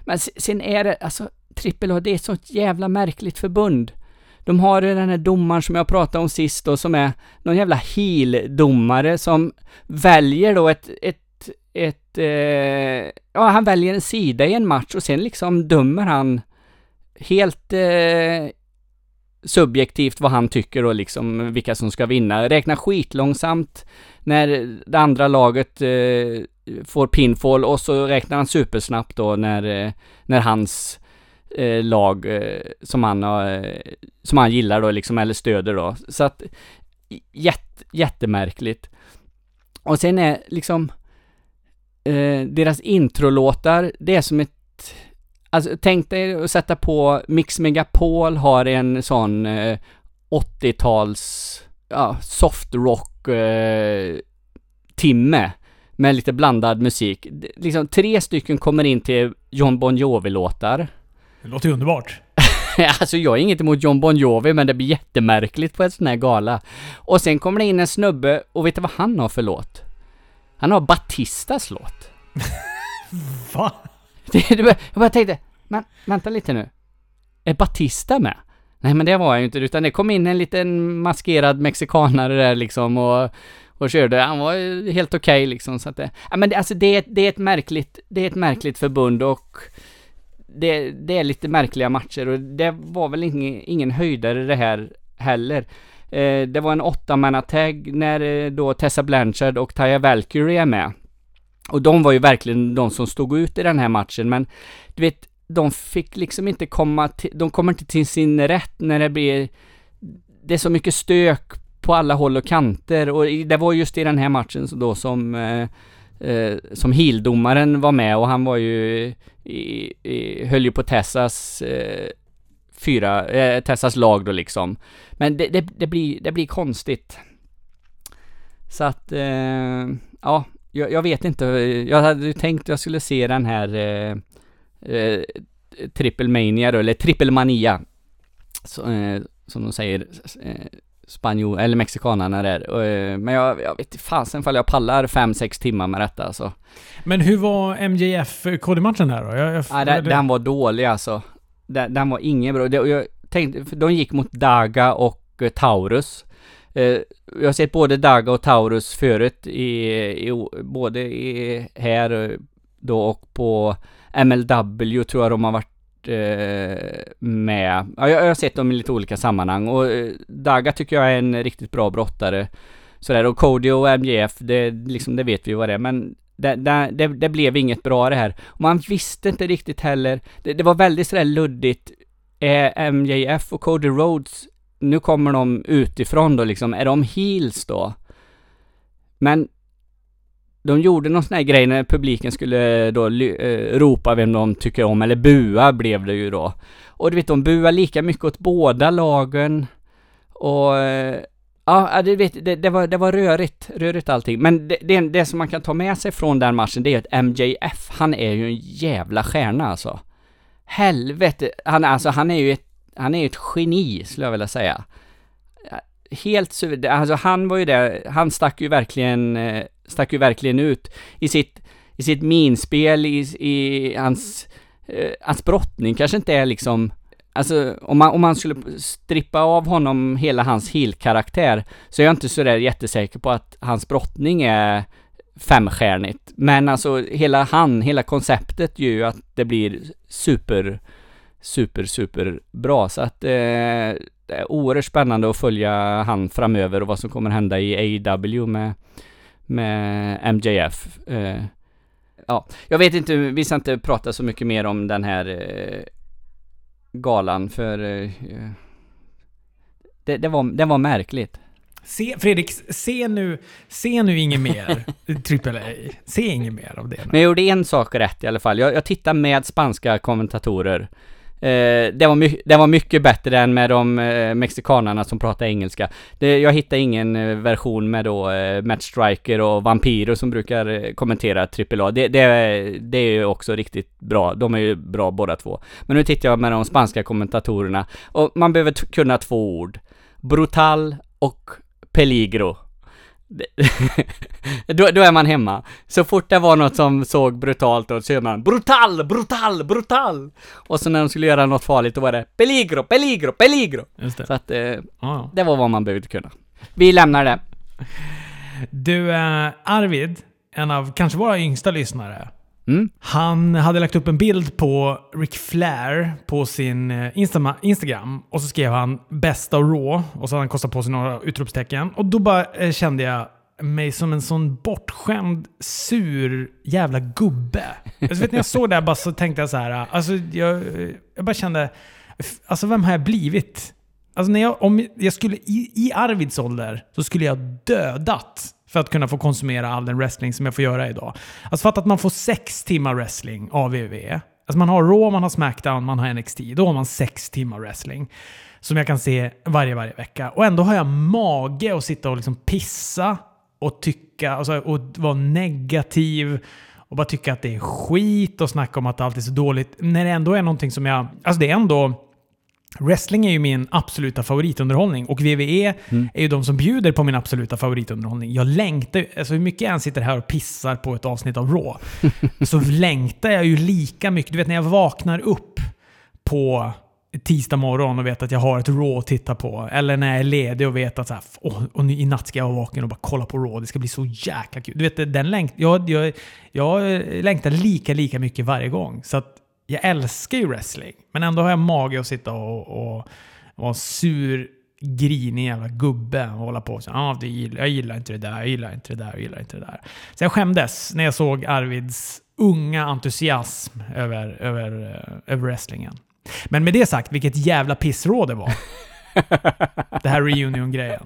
Men sen är det, alltså, trippel A, det är ett sånt jävla märkligt förbund. De har den här domaren som jag pratade om sist och som är någon jävla heel-domare som väljer då ett, ett ett, eh, ja han väljer en sida i en match och sen liksom dömer han helt eh, subjektivt vad han tycker och liksom vilka som ska vinna. Räknar skitlångsamt när det andra laget eh, får pinfall och så räknar han supersnabbt då när, eh, när hans eh, lag eh, som han eh, som han gillar då liksom eller stöder då. Så att jätt, jättemärkligt. Och sen är liksom eh, deras introlåtar, det är som ett Alltså tänk dig att sätta på Mix Megapol har en sån eh, 80-tals ja, soft rock eh, timme med lite blandad musik. Liksom tre stycken kommer in till John Bon Jovi-låtar. Det låter ju underbart. alltså jag är inget emot John Bon Jovi, men det blir jättemärkligt på en sån här gala. Och sen kommer det in en snubbe, och vet du vad han har för låt? Han har Batistas låt. Va? Det, det, jag bara tänkte, men vänta lite nu. Är Batista med? Nej men det var jag ju inte, utan det kom in en liten maskerad mexikanare där liksom och, och körde. Han var helt okej okay, liksom så att det, ja men det, alltså det, det är ett märkligt, det är ett märkligt förbund och det, det är lite märkliga matcher och det var väl ingen, ingen höjdare det här heller. Eh, det var en åttamannatag när eh, då Tessa Blanchard och Taya Valkyrie är med. Och de var ju verkligen de som stod ut i den här matchen, men du vet, de fick liksom inte komma till, de kommer inte till sin rätt när det blir, det är så mycket stök på alla håll och kanter och det var just i den här matchen då som eh, eh, som hildomaren var med och han var ju i, i, höll ju på Tessas eh, fyra, eh, Tessas lag då liksom. Men det, det, det, blir, det blir konstigt. Så att, eh, ja, jag, jag, vet inte. Jag hade ju tänkt att jag skulle se den här eh, eh, Triple Mania då, eller Triple Mania. Så, eh, som de säger, eh, spanjor, eller mexikanarna där. Eh, men jag, jag vet fasen ifall jag pallar 5-6 timmar med detta alltså. Men hur var MJF-KD-matchen där då? Jag, jag, ja, den, den, var dålig alltså. Den, den var ingen bra. Jag tänkte, för de gick mot Daga och eh, Taurus. Eh, jag har sett både Daga och Taurus förut i, i både i, här eh, då och på MLW tror jag de har varit med. Ja, jag, har sett dem i lite olika sammanhang och Daga tycker jag är en riktigt bra brottare. Sådär och Cody och MJF, det, liksom, det vet vi vad det är men det, det, det, det blev inget bra det här. Och man visste inte riktigt heller. Det, det var väldigt sådär luddigt. Eh, är MJF och Cody Rhodes, nu kommer de utifrån då liksom, är de heels då? Men de gjorde någon sån här grej när publiken skulle eh, då uh, ropa vem de tycker om, eller bua blev det ju då. Och du vet, de buar lika mycket åt båda lagen. Och ja, du vet, det, det, var, det var rörigt, rörigt allting. Men det, det, det, som man kan ta med sig från den matchen, det är att MJF, han är ju en jävla stjärna alltså. Helvete, han, alltså, han är ju ett, han är ett geni, skulle jag vilja säga. Helt suverän, alltså han var ju det, han stack ju verkligen eh, stack ju verkligen ut i sitt, i sitt minspel, i, i hans, eh, hans brottning kanske inte är liksom Alltså om man, om man skulle strippa av honom hela hans heel-karaktär så är jag inte sådär jättesäker på att hans brottning är femstjärnigt. Men alltså hela han, hela konceptet gör ju att det blir super, super, super bra. Så att eh, det är oerhört spännande att följa han framöver och vad som kommer hända i AEW med med MJF. Eh, ja, jag vet inte, vi ska inte prata så mycket mer om den här eh, galan för eh, det, det, var, det var märkligt. Se, Fredrik, se nu, se nu inget mer Triple A. Se inget mer av det. Men jag gjorde en sak rätt i alla fall. Jag, jag tittade med spanska kommentatorer Eh, det, var den var mycket bättre än med de eh, mexikanerna som pratar engelska. Det, jag hittade ingen eh, version med då eh, Matt Striker och Vampiro som brukar eh, kommentera AAA. Det, det, det är ju också riktigt bra. De är ju bra båda två. Men nu tittar jag med de spanska kommentatorerna och man behöver kunna två ord. Brutal och peligro. då, då är man hemma. Så fort det var något som såg brutalt ut så gör man brutal, brutal, brutal! Och så när de skulle göra något farligt då var det peligro, peligro, peligro! Just det. Så att eh, ah. det var vad man behövde kunna. Vi lämnar det. Du, eh, Arvid, en av kanske våra yngsta lyssnare, Mm. Han hade lagt upp en bild på Ric Flair på sin eh, Insta Instagram och så skrev han “Bästa och Raw” och så hade han kostat på sig några utropstecken. Och då bara eh, kände jag mig som en sån bortskämd, sur jävla gubbe. Alltså, vet, när jag såg det bara så tänkte jag så här, alltså jag, jag bara kände, alltså vem har jag blivit? Alltså när jag, om jag skulle, i, i Arvids ålder, så skulle jag dödat för att kunna få konsumera all den wrestling som jag får göra idag. Alltså fatta att man får sex timmar wrestling av WWE. Alltså man har Raw, man har Smackdown, man har NXT. Då har man sex timmar wrestling. Som jag kan se varje, varje vecka. Och ändå har jag mage att sitta och liksom pissa och tycka, alltså, och vara negativ och bara tycka att det är skit och snacka om att allt är så dåligt. När det ändå är någonting som jag... Alltså det är ändå Wrestling är ju min absoluta favoritunderhållning och WWE är ju de som bjuder på min absoluta favoritunderhållning. Jag längtar alltså hur mycket jag än sitter här och pissar på ett avsnitt av Raw, så längtar jag ju lika mycket. Du vet när jag vaknar upp på tisdag morgon och vet att jag har ett Raw att titta på. Eller när jag är ledig och vet att så här, åh, och nu, i natt ska jag vara vaken och bara kolla på Raw. Det ska bli så jäkla kul. Du vet, den längt, jag, jag, jag längtar lika, lika mycket varje gång. Så att jag älskar ju wrestling, men ändå har jag mage att sitta och, och vara sur, grinig jävla gubbe och hålla på så ah, det gillar, Jag gillar inte det där, jag gillar inte det där, jag gillar inte det där. Så jag skämdes när jag såg Arvids unga entusiasm över, över, eh, över wrestlingen. Men med det sagt, vilket jävla pissråd det var. det här reunion-grejen.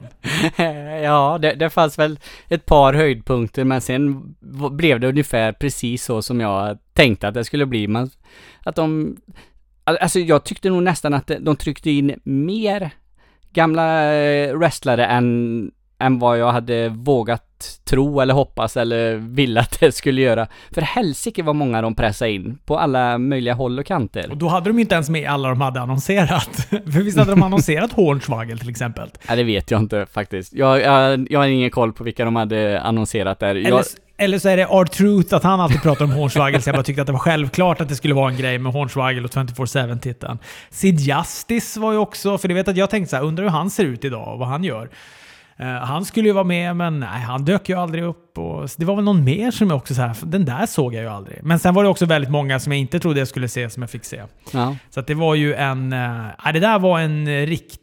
ja, det, det fanns väl ett par höjdpunkter men sen blev det ungefär precis så som jag tänkte att det skulle bli. Man, att de... Alltså jag tyckte nog nästan att de tryckte in mer gamla eh, wrestlare än, än vad jag hade vågat tro eller hoppas eller ville att det skulle göra. För helsike vad många de pressade in på alla möjliga håll och kanter. Och då hade de inte ens med alla de hade annonserat. För visst hade de annonserat Hornswagel till exempel? Ja, det vet jag inte faktiskt. Jag, jag, jag har ingen koll på vilka de hade annonserat där. Jag, Eller, eller så är det R-Truth att han alltid pratar om Hornswagel, så jag bara tyckte att det var självklart att det skulle vara en grej med Hornswagel och 24-7-titeln. Sid Justice var ju också, för du vet att jag tänkte så här, undrar hur han ser ut idag och vad han gör. Eh, han skulle ju vara med, men nej, han dök ju aldrig upp. Och, det var väl någon mer som jag också så här, den där såg jag ju aldrig. Men sen var det också väldigt många som jag inte trodde jag skulle se, som jag fick se. ja. Så det var ju en... eh, ja, det där var en riktig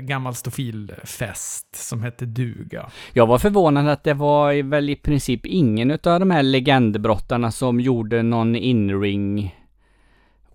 gammal stofilfest som hette duga. Jag var förvånad att det var väl i princip ingen utav de här legendbrottarna som gjorde någon inring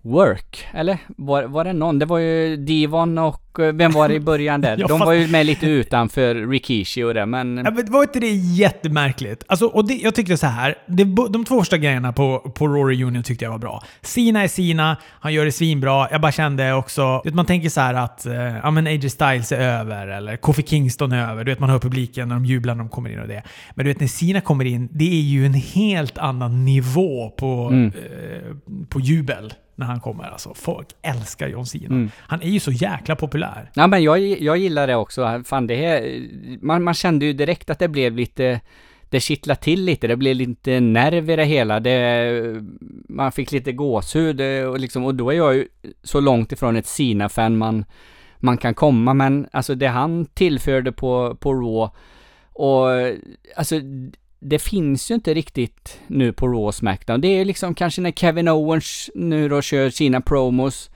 work. Eller var, var det någon? Det var ju Divon och eh, vem var det i början där? De var ju med lite utanför Rikishi och det men... Ja, men var inte det jättemärkligt? Alltså, och det, jag tyckte så här. Det, de två första grejerna på, på Raw Reunion tyckte jag var bra. Sina är Sina, han gör det svinbra. Jag bara kände också... Vet, man tänker så här att eh, ja, men AJ Styles är över, eller Kofi Kingston är över. Du vet, man hör publiken när de jublar när de kommer in och det. Men du vet, när Sina kommer in, det är ju en helt annan nivå på, Mm. eh, på jubel när han kommer. Alltså, folk älskar John Cena. Mm. Han är ju så jäkla populär. Ja men jag, jag gillar det också. Fan det här, man, man kände ju direkt att det blev lite det kittlade till lite, det blev lite nerv i det hela. Det, man fick lite gåshud eh, och liksom, och då är jag ju så långt ifrån ett Sina-fan man, man kan komma. Men alltså det han tillförde på, på Raw och alltså det finns ju inte riktigt nu på Raw och Smackdown. Det är liksom kanske när Kevin Owens nu då kör sina promos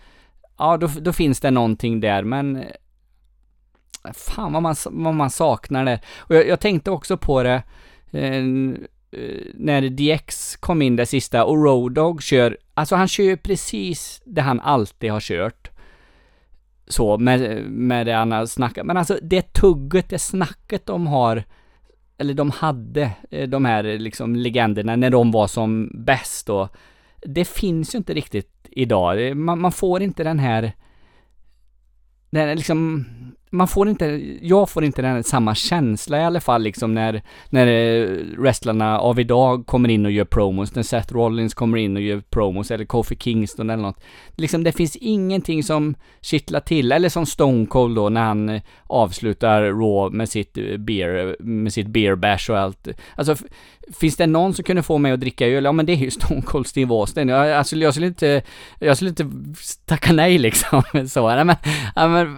Ja, då, då finns det någonting där, men eh, fan vad man, vad man saknar det. Och jag, jag tänkte också på det eh, eh, när DX kom in det sista och Road Dogg kör, alltså han kör ju precis det han alltid har kört. Så med, med det han har snackat, men alltså det tugget, det snacket de har eller de hade, eh, de här eh, liksom legenderna när de var som bäst då. Det finns ju inte riktigt idag. Man, man får inte den här... Den här liksom... Man får inte, jag får inte den samma känsla i alla fall liksom när, när eh, wrestlarna av idag kommer in och gör promos, när Seth Rollins kommer in och gör promos, eller Kofi Kingston eller något. Liksom det finns ingenting som kittlar till, eller som Stone Cold då när han eh, avslutar Raw med sitt eh, beer, med sitt beer bash och allt. Alltså Finns det någon som kunde få mig att dricka öl? Ja men det är ju Stone Cold Steve Austin. Jag, alltså, jag skulle inte, jag skulle inte tacka nej liksom. Så, nej, men, ja, men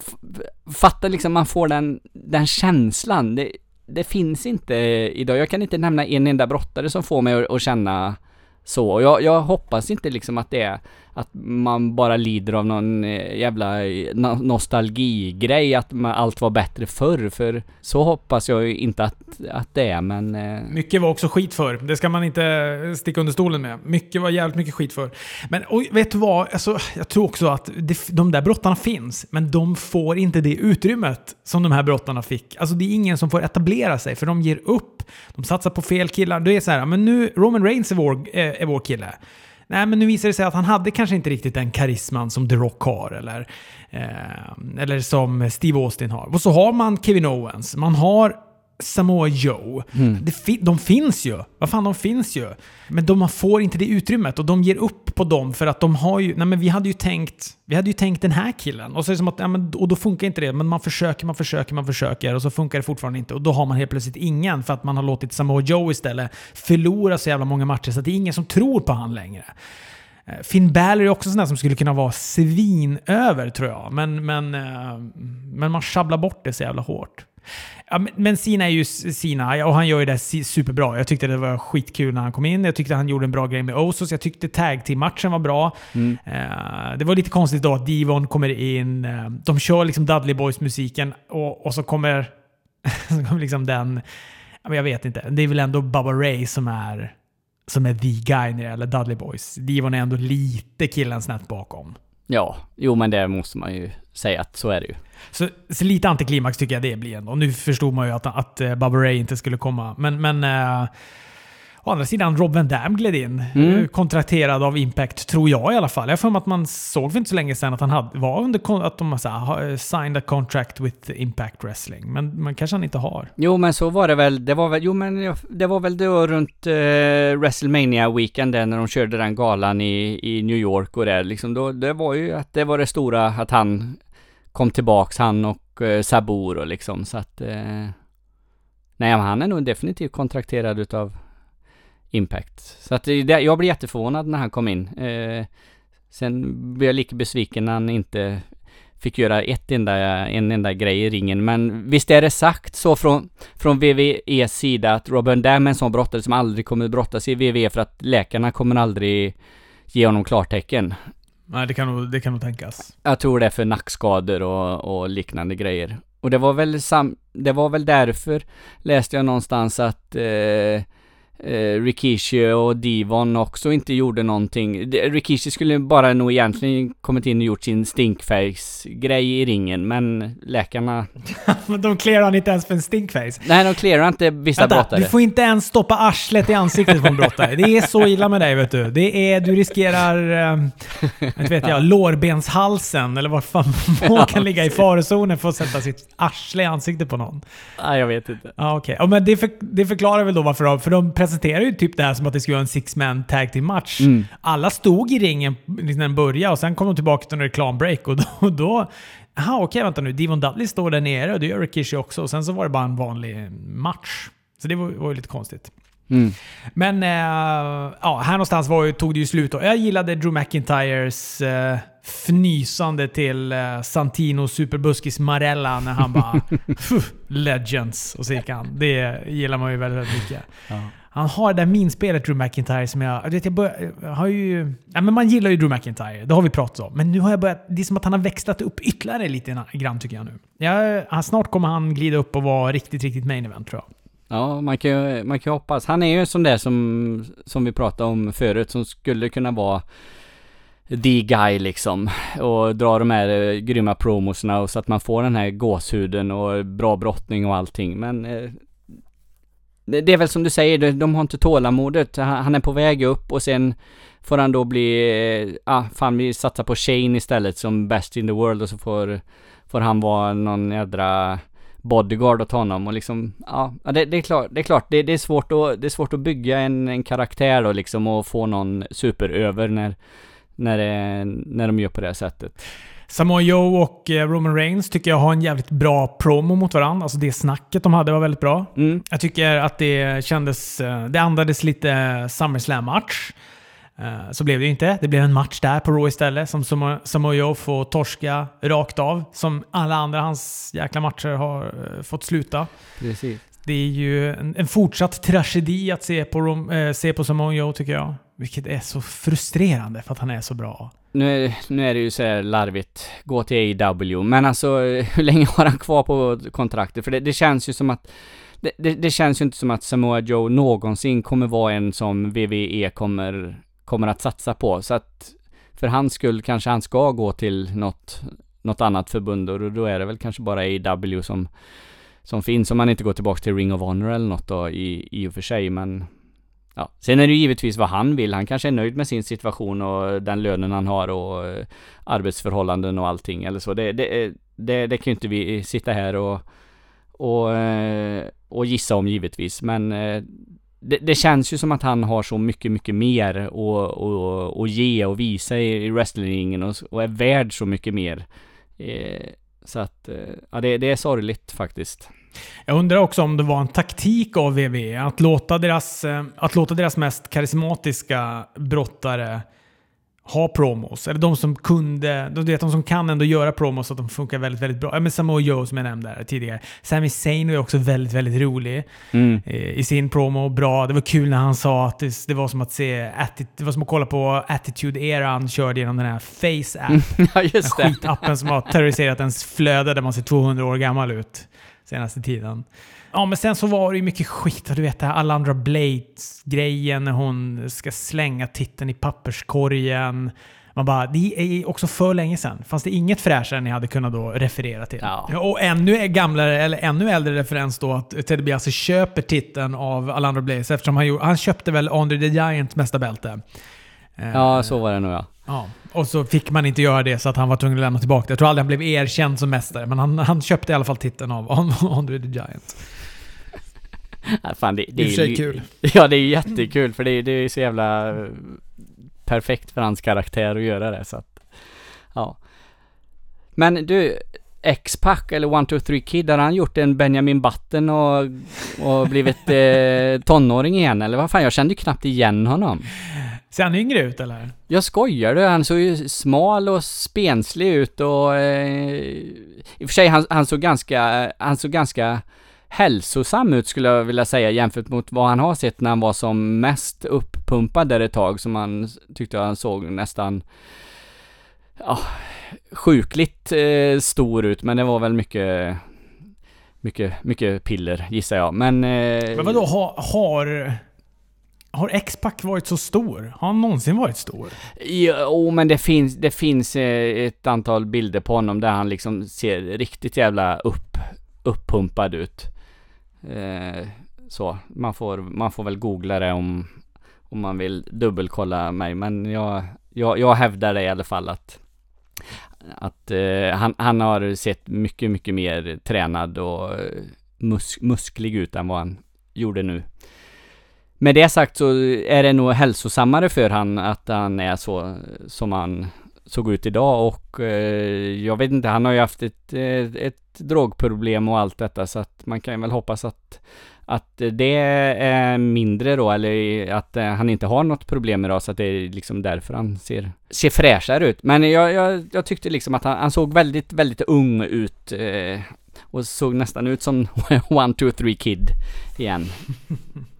fattar fatta liksom, man får den, den känslan. Det, det finns inte idag. Jag kan inte nämna en enda brottare som får mig att, att känna så. Och Jag, jag hoppas inte liksom att det är att man bara lider av någon eh, jävla eh, nostalgigrej, att allt var bättre förr. För så hoppas jag ju inte att, att det är, men... Eh. Mycket var också skit förr. Det ska man inte sticka under stolen med. Mycket var jävligt mycket skit förr. Men och, vet du vad? Alltså, jag tror också att det, de där brottarna finns, men de får inte det utrymmet som de här brottarna fick. Alltså det är ingen som får etablera sig, för de ger upp. De satsar på fel killar. Det är så här, men nu, Roman Reigns är vår, är vår kille. Nej, men nu visar det sig att han hade kanske inte riktigt den karisman som The Rock har, eller, eh, eller som Steve Austin har. Och så har man Kevin Owens. Man har Samoa Joe. Mm. Fi- de finns ju. Vad fan, de finns ju. Men de får inte det utrymmet och de ger upp på dem för att de har ju... Nej men vi hade ju tänkt... Vi hade ju tänkt den här killen. Och så är som att... Ja, men, och då funkar inte det. Men man försöker, man försöker, man försöker och så funkar det fortfarande inte. Och då har man helt plötsligt ingen för att man har låtit Samoa Joe istället förlora så jävla många matcher så att det är ingen som tror på han längre. Eh, Finn Balor är också sån där som skulle kunna vara svin över tror jag. Men, men, eh, men man sjabblar bort det så jävla hårt. Ja, men- Sina är ju Sina och han gör ju det superbra. Jag tyckte det var skitkul när han kom in. Jag tyckte han gjorde en bra grej med Osos. Jag tyckte tag team matchen var bra. Mm. Eh, det var lite konstigt då att Divon kommer in. eh, de kör liksom Dudley Boys-musiken och, och så kommer, så kommer liksom den... Jag vet inte. Det är väl ändå Bubba Ray som är, som är the guy när det gäller Dudley Boys. Divon är ändå lite killen snett bakom. Ja, jo men det måste man ju säga att så är det ju. Så, så lite antiklimax tycker jag det blir ändå. Nu förstod man ju att, att eh, Bubba Ray inte skulle komma. Men, men eh, å andra sidan, Rob Van Dam gled in. Mm. Eh, Kontrakterad av Impact, tror jag i alla fall. Jag för mig att man såg för inte så länge sedan att han hade, var under att de så här, ha- signed a contract with Impact Wrestling. Men man kanske han inte har. Jo men så var det väl, det var väl, jo men det var väl då runt uh, WrestleMania weekend där när de körde den galan i, i New York och det liksom då, det var ju att det var det stora att han kom tillbaks, han och uh, Sabur och liksom så att eh, Nej men han är nog definitivt kontrakterad utav Impact. Så att det, jag blev jätteförvånad när han kom in. Eh, sen blev jag lika besviken när han inte fick göra ett enda, en enda grej i ringen. Men visst är det sagt så från, från VVEs sida att Robin Dam är en sån brottare som aldrig kommer brottas i WWE för att läkarna kommer aldrig ge honom klartecken. Nej, det kan nog, det kan nog tänkas. Jag tror det är för nackskador och, och liknande grejer. Och det var väl sam, det var väl därför läste jag någonstans att eh, eh, Rikishi och Divon också inte gjorde någonting. Rikishi skulle bara nog egentligen kommit in och gjort sin stinkface-grej i ringen, men läkarna... De clearar han inte ens för en stinkface. Nej, de clearar inte vissa Vänta, brottare. du får inte ens stoppa arslet i ansiktet på en brottare. Det är så illa med dig, vet du. Det är, du riskerar, um, inte vet jag, lårbenshalsen eller vad fan man kan ligga i farozonen för att sätta sitt arsle i ansiktet på någon. Nej, jag vet inte. Ja, okej. Ja, men det, för, det förklarar väl då varför de, för de presenterar ju typ det här som att det skulle vara en six-man tag team match. Mm. Alla stod i ringen liksom när den började och sen kom de tillbaka till en reklambreak och då... då Jaha, okej, vänta nu. Divon Dudley står där nere och det gör Rikishi också. Och sen så var det bara en vanlig match. Så det var, var ju lite konstigt. Mm. Men eh, ja, här någonstans var tog det ju slut. Och jag gillade Drew McIntyres eh, fnysande till eh, Santino Superbuskis Marella när han bara "Pff, “Legends” och så gick han. Det gillar man ju väldigt, väldigt mycket. Ja. Han har det där minspelet Drew McIntyre som jag... jag, vet, jag, bör, jag har ju... Ja, men man gillar ju Drew McIntyre, det har vi pratat om. Men nu har jag börjat... Det är som att han har växlat upp ytterligare lite grann tycker jag nu. Ja, snart kommer han glida upp och vara riktigt, riktigt main event tror jag. Ja, man kan ju man kan ju hoppas. Han är ju en sån där som, som vi pratade om förut, som skulle kunna vara the guy liksom. Och dra de här eh, grymma promosarna och så att man får den här gåshuden och bra brottning och allting. Men eh, det, är väl som du säger, de, har inte tålamodet. Han, är på väg upp och sen får han då bli, ja fan vi satsar på Shane istället som best in the world och så får, får han vara någon jädra bodyguard åt honom och liksom, ja, ja, det, det är klart, det är klart, det, det är svårt att, det är svårt att bygga en, en karaktär då liksom och få någon superöver när, när, det, när de gör på det här sättet. Samoa Joe och eh, Roman Reigns tycker jag har en jävligt bra promo mot varandra. Alltså det snacket de hade var väldigt bra. Mm. Jag tycker att det kändes... eh, Det andades lite SummerSlam-match. Eh, Så blev det ju inte. Det blev en match där på Raw istället som Samo- Samoa Joe får torska rakt av. Som alla andra hans jäkla matcher har fått sluta. Precis. Det är ju en, en fortsatt tragedi att se på, Rom, eh, se på Samoa Joe tycker jag. Vilket är så frustrerande för att han är så bra. Nu, är- nu är det ju så här larvigt, gå till AW, men alltså hur länge har han kvar på kontraktet? För det, det känns ju som att det, det, det känns ju inte som att Samoa Joe någonsin kommer vara en som WWE kommer, kommer att satsa på. Så att för hans skull kanske han ska gå till något, något annat förbund och då är det väl kanske bara AW som, som finns. Om man inte går tillbaka till Ring of Honor eller något då i, i och för sig, men Ja, sen är det ju givetvis vad han vill. Han kanske är nöjd med sin situation och den lönen han har och eh, arbetsförhållanden och allting eller så. Det, det, eh, det, det kan ju inte vi sitta här och, och, eh, och gissa om givetvis. Men det, det, känns ju som att han har så mycket, mycket mer att och, och ge och visa i, i wrestlingen och, och är värd så mycket mer. Så att, eh, ja det, det är sorgligt faktiskt. Jag undrar också om det var en taktik av VV att låta deras, eh, att låta deras mest karismatiska brottare ha promos. Eller de som kunde, de, vet, de som kan ändå göra promos så att de funkar väldigt, väldigt bra. Ja, men Samoa Joe som jag nämnde tidigare. Sami Zayn var också väldigt, väldigt rolig mm. Eh, i sin promo. Bra. Det var kul när han sa att det, det var som att se det var som att kolla på Attitude Era han körde genom den här Face App. ja, just den skitappen som har terroriserat ens flöde där man ser 200 år gammal ut senaste tiden. Ja, men sen så var det ju mycket skit. Du vet det här Alandra Blades-grejen när hon ska slänga titeln i papperskorgen. Man bara, det är också för länge sedan. Fanns det inget fräschare ni hade kunnat då referera till? Ja. Och ännu gamlare, eller ännu äldre referens då att Ted DiBiase köper titeln av Alandra Blades eftersom han, han köpte väl Andre the Giant mesta bälte. Ja, så var det nog ja. Ja, och så fick man inte göra det så att han var tvungen att lämna tillbaka det. Jag tror aldrig han blev erkänd som mästare, men han, han köpte i alla fall titeln av Andre the Giant. Ja, fan, det, det, det är ju kul. Ja, det är jättekul för det, det är så jävla eh, perfekt för hans karaktär att göra det så att, ja. Men du, X-Pac eller One Two Three Kid, har han gjort en Benjamin Button och, och blivit eh, tonåring igen eller vad fan? Jag kände ju knappt igen honom. Ser han yngre ut eller? Jag skojar du? Han såg ju smal och spenslig ut och... Eh, I och för sig, han, han såg ganska... Han såg ganska hälsosam ut skulle jag vilja säga jämfört mot vad han har sett när han var som mest uppumpad där ett tag som han tyckte han såg nästan ja, sjukligt eh, stor ut men det var väl mycket mycket, mycket piller gissar jag men... Eh, men vadå har, har har X-Pac varit så stor? Har han någonsin varit stor? Jo, men det finns, det finns eh, ett antal bilder på honom där han liksom ser riktigt jävla upp, uppumpad ut. Eh, så, man får, man får väl googla det om, om man vill dubbelkolla mig. Men jag, jag, jag hävdar det i alla fall att, att eh, han, han har sett mycket, mycket mer tränad och eh, mus, musklig ut än vad han gjorde nu. Med det sagt så är det nog hälsosammare för han att han är så som han såg ut idag och eh, jag vet inte, han har ju haft ett, ett, ett drogproblem och allt detta så att man kan väl hoppas att att det är mindre då, eller att eh, han inte har något problem idag, så att det är liksom därför han ser, ser fräschare ut. Men jag, jag, jag tyckte liksom att han, han såg väldigt, väldigt ung ut eh, och såg nästan ut som One, Two, Three Kid igen.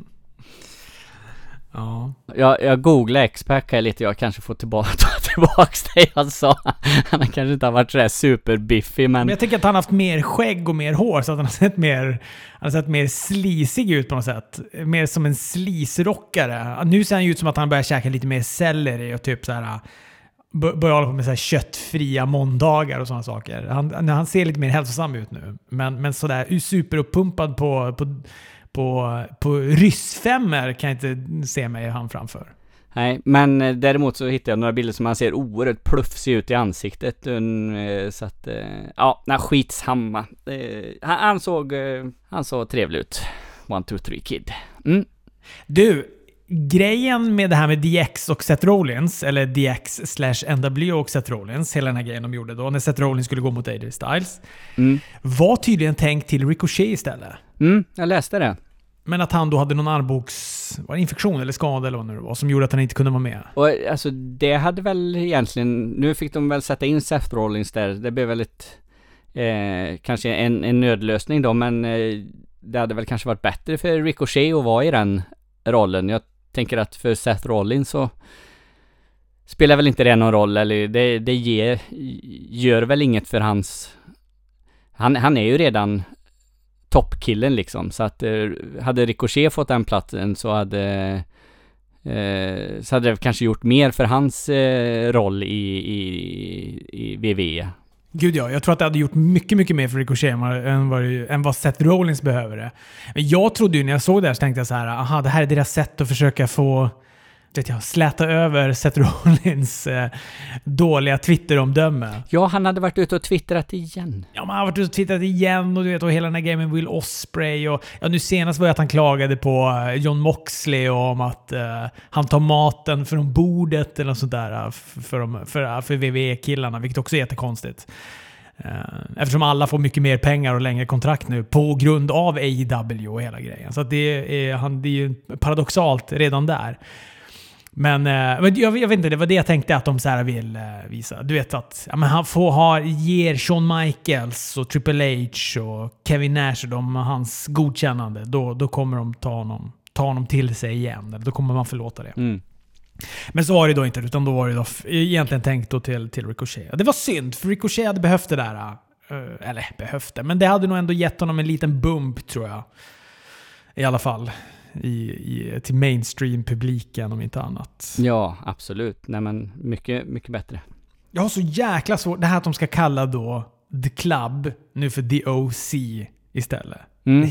Ja. Jag, jag googlade X-Pac lite, jag kanske får tillbaka, ta tillbaks det jag sa. Han har kanske inte varit sådär superbiffig men... Men jag tänker att han har haft mer skägg och mer hår så att han har sett mer, han har sett mer slisig ut på något sätt. Mer som en slisrockare. Nu ser han ju ut som att han börjar käka lite mer selleri och typ såhär börjar hålla på med så köttfria måndagar och sådana saker. Han, han ser lite mer hälsosam ut nu. Men, men sådär superuppumpad på, på på, på ryssfemmor kan jag inte se mig han framför. Nej, men eh, däremot så hittade jag några bilder som han ser oerhört plufsig ut i ansiktet. Eh, så att, eh, ja, nej, skitsamma. Han, han såg, han såg trevlig ut. One, two, three kid. Mm. Du, grejen med det här med DX och Seth Rollins, eller DX slash NW och Seth Rollins, hela den här grejen de gjorde då, när Seth Rollins skulle gå mot AJ Styles, mm. var tydligen tänkt till Ricochet istället. Mm, jag läste det. Men att han då hade någon armbågs... Var infektion eller skada eller vad det var som gjorde att han inte kunde vara med? Och alltså det hade väl egentligen... Nu fick de väl sätta in Seth Rollins där. Det blev väl ett... Eh, kanske en, en nödlösning då men eh, det hade väl kanske varit bättre för Ricochet att vara i den rollen. Jag tänker att för Seth Rollins så spelar väl inte det någon roll eller det, det ger, gör väl inget för hans... Han, han är ju redan toppkillen liksom. Så att eh, hade Ricochet fått den platsen så hade eh, så hade det kanske gjort mer för hans eh, roll i, i, i WWE. Gud ja, jag tror att det hade gjort mycket, mycket mer för Ricochet än vad, än vad Seth Rollins behöver det. Men jag trodde ju när jag såg det här så tänkte jag så här, aha, det här är deras sätt att försöka få vet jag, släta över Seth Rollins eh, dåliga Twitter-omdöme. Ja, han hade varit ute och twittrat igen. Ja, man har varit ute och twittrat igen och du vet, och hela den här grejen med Will Osprey och ja, nu senast var det att han klagade på eh, John Moxley och om att eh, han tar maten från bordet eller något sånt där eh, för, de, för, för WWE-killarna, vilket också är jättekonstigt. Eh, Eftersom alla får mycket mer pengar och längre kontrakt nu på grund av AEW och hela grejen. Så det, är, han, det är ju paradoxalt redan där. Men, eh, men jag, jag vet inte, det var det jag tänkte att de så här vill eh, visa. Du vet att ja, men han får ha, ger Shawn Michaels och Triple H och Kevin Nash de, hans godkännande. Då, då kommer de ta honom, ta honom till sig igen. Då kommer man förlåta det. Mm. Men så var det då inte, utan då var det då egentligen tänkt då till, till Ricochet. Och Det var synd, för Ricochet hade behövt det där. eh, eller behövt det, men det hade nog ändå gett honom en liten bump tror jag. I alla fall. I, i, till mainstream-publiken om inte annat. Ja, absolut. Nej men, mycket, mycket bättre. Jag har så jäkla svårt, det här att de ska kalla då The Club nu för The OC istället. Mm.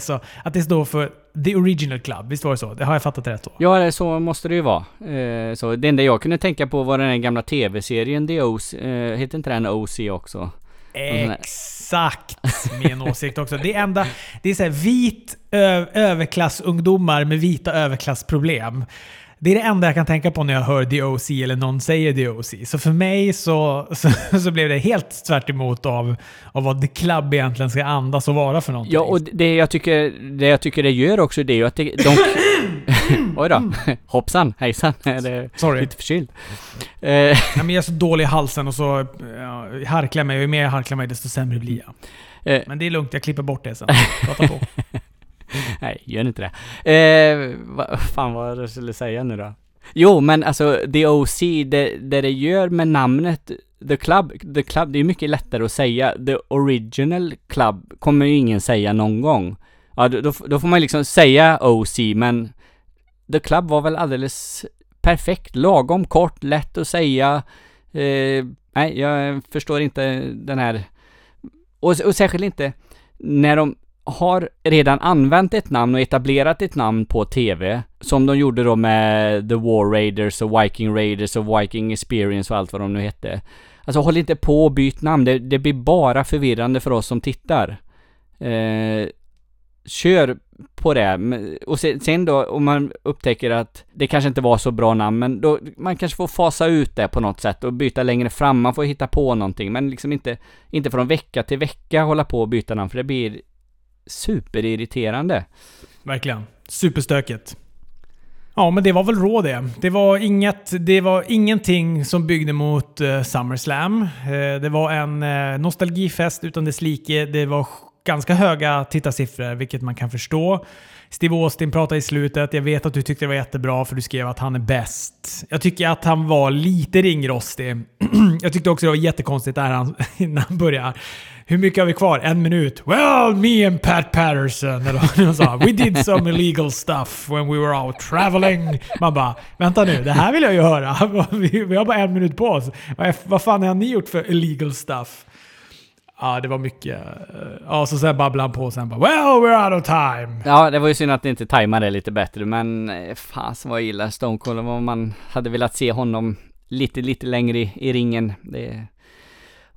Så, att det står för The Original Club, visst var det så? Det har jag fattat rätt då? Ja, så måste det ju vara. Eh, så det enda jag kunde tänka på var den gamla tv-serien The OC. Eh, heter inte den OC också? Exakt min åsikt också. Det är enda, det är så här vit ö, överklassungdomar med vita överklassproblem. Det är det enda jag kan tänka på när jag hör The OC eller någon säger The OC. Så för mig så, så, så blev det helt tvärt emot av, av vad The Club egentligen ska andas och vara för någonting. Ja, och det jag tycker det, jag tycker det gör också det är ju att det, de... Oj då. Hoppsan, hejsan. Det är Sorry. lite förkyld. Eh, Nej, men jag är så dålig i halsen och så ja, harklar jag mig. Ju mer jag harklar mig desto sämre blir jag. eh, Men det är lugnt, jag klipper bort det sen. Prata på. Nej, gör inte det. Eh, vad fan vad var det jag skulle säga nu då? Jo, men alltså The OC, det, det det gör med namnet The Club, The Club, det är mycket lättare att säga. The Original Club kommer ju ingen säga någon gång. Ja, då, då, får man liksom säga OC, men The Club var väl alldeles perfekt, lagom kort, lätt att säga. Eh, nej, jag förstår inte den här... Och, och särskilt inte när de har redan använt ett namn och etablerat ett namn på TV, som de gjorde då med The War Raiders och Viking Raiders och Viking Experience och allt vad de nu hette. Alltså håll inte på och byt namn, det, det blir bara förvirrande för oss som tittar. Eh, kör på det. Och sen då om man upptäcker att det kanske inte var så bra namn, men då man kanske får fasa ut det på något sätt och byta längre fram. Man får hitta på någonting, men liksom inte, inte från vecka till vecka hålla på och byta namn, för det blir superirriterande. Verkligen. Superstökigt. Ja, men det var väl rå det. Det var, inget, det var ingenting som byggde mot uh, SummerSlam. Uh, det var en uh, nostalgifest utan dess like. Det var ganska höga tittarsiffror, vilket man kan förstå. Steve Austin pratade i slutet. Jag vet att du tyckte det var jättebra för du skrev att han är bäst. Jag tycker att han var lite ringrostig. jag tyckte också det var jättekonstigt där han, när han började. Hur mycket har vi kvar? En minut? Well, me and Pat Patterson. Eller vad sa. We did some illegal stuff when we were out traveling. Man bara, vänta nu, det här vill jag ju höra. Vi, har bara en minut på oss. Vad fan har ni gjort för illegal stuff? Ja, det var mycket. Eh, ja, så sen babblade han på och sen bara Well, we're out of time. Ja, det var ju synd att det inte tajmade lite bättre, men eh, fasen vad jag gillar Stone Cold och vad man hade velat se honom lite, lite längre i, i ringen. Det,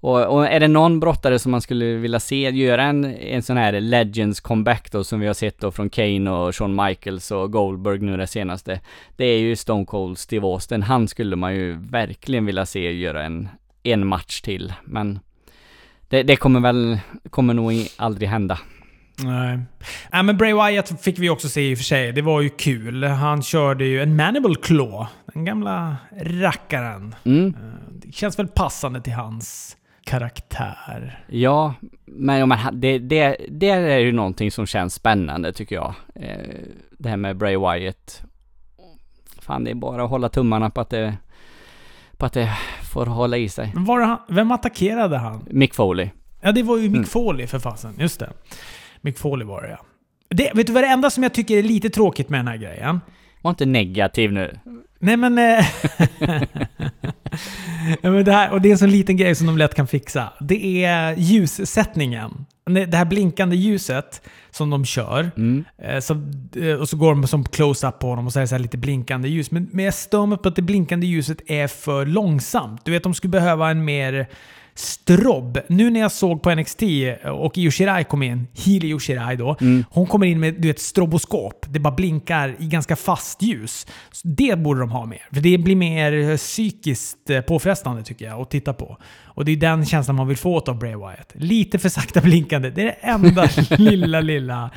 och, och är det någon brottare som man skulle vilja se göra en, en sån här Legends comeback då, som vi har sett då från Kane och Shawn Michaels och Goldberg nu det senaste. Det är ju Stone Cold Steve Austin. Han skulle man ju verkligen vilja se göra en, en match till, men det, det kommer väl, kommer nog aldrig hända. Nej. Nej, men Bray Wyatt fick vi också se i och för sig. Det var ju kul. Han körde ju en Mandible Claw. Den gamla rackaren. Mm. Eh, Det känns väl passande till hans karaktär. Ja, men ha- det, det, det är ju någonting som känns spännande tycker jag. Eh, det här med Bray Wyatt. Fan, det är bara att hålla tummarna på att det, på att det får hålla i sig. Men var det han, vem attackerade han? Mick Foley. Ja, det var ju Mick Mm. Foley för fasen. Just det. Mick Foley var det ja. Det, vet du vad det enda som jag tycker är lite tråkigt med den här grejen? Var inte negativ nu. Nej men... Eh, ja, men det här, och det är en sån liten grej som de lätt kan fixa. Det är ljussättningen. Det här blinkande ljuset som de kör. Mm. Eh, så, eh, och så går de som close-up på honom och så är det så lite blinkande ljus. Men, men jag stör mig på att det blinkande ljuset är för långsamt. Du vet, de skulle behöva en mer strobb. Nu när jag såg på NXT och Io Shirai kom in, Healy Io Shirai då, hon kommer in med du vet, stroboskop. Det bara blinkar i ganska fast ljus. Så det borde de ha mer. För det blir mer psykiskt eh, påfrestande tycker jag att titta på. Och det är den känslan man vill få åt av Bray Wyatt. Lite för sakta blinkande. Det är det enda lilla, lilla.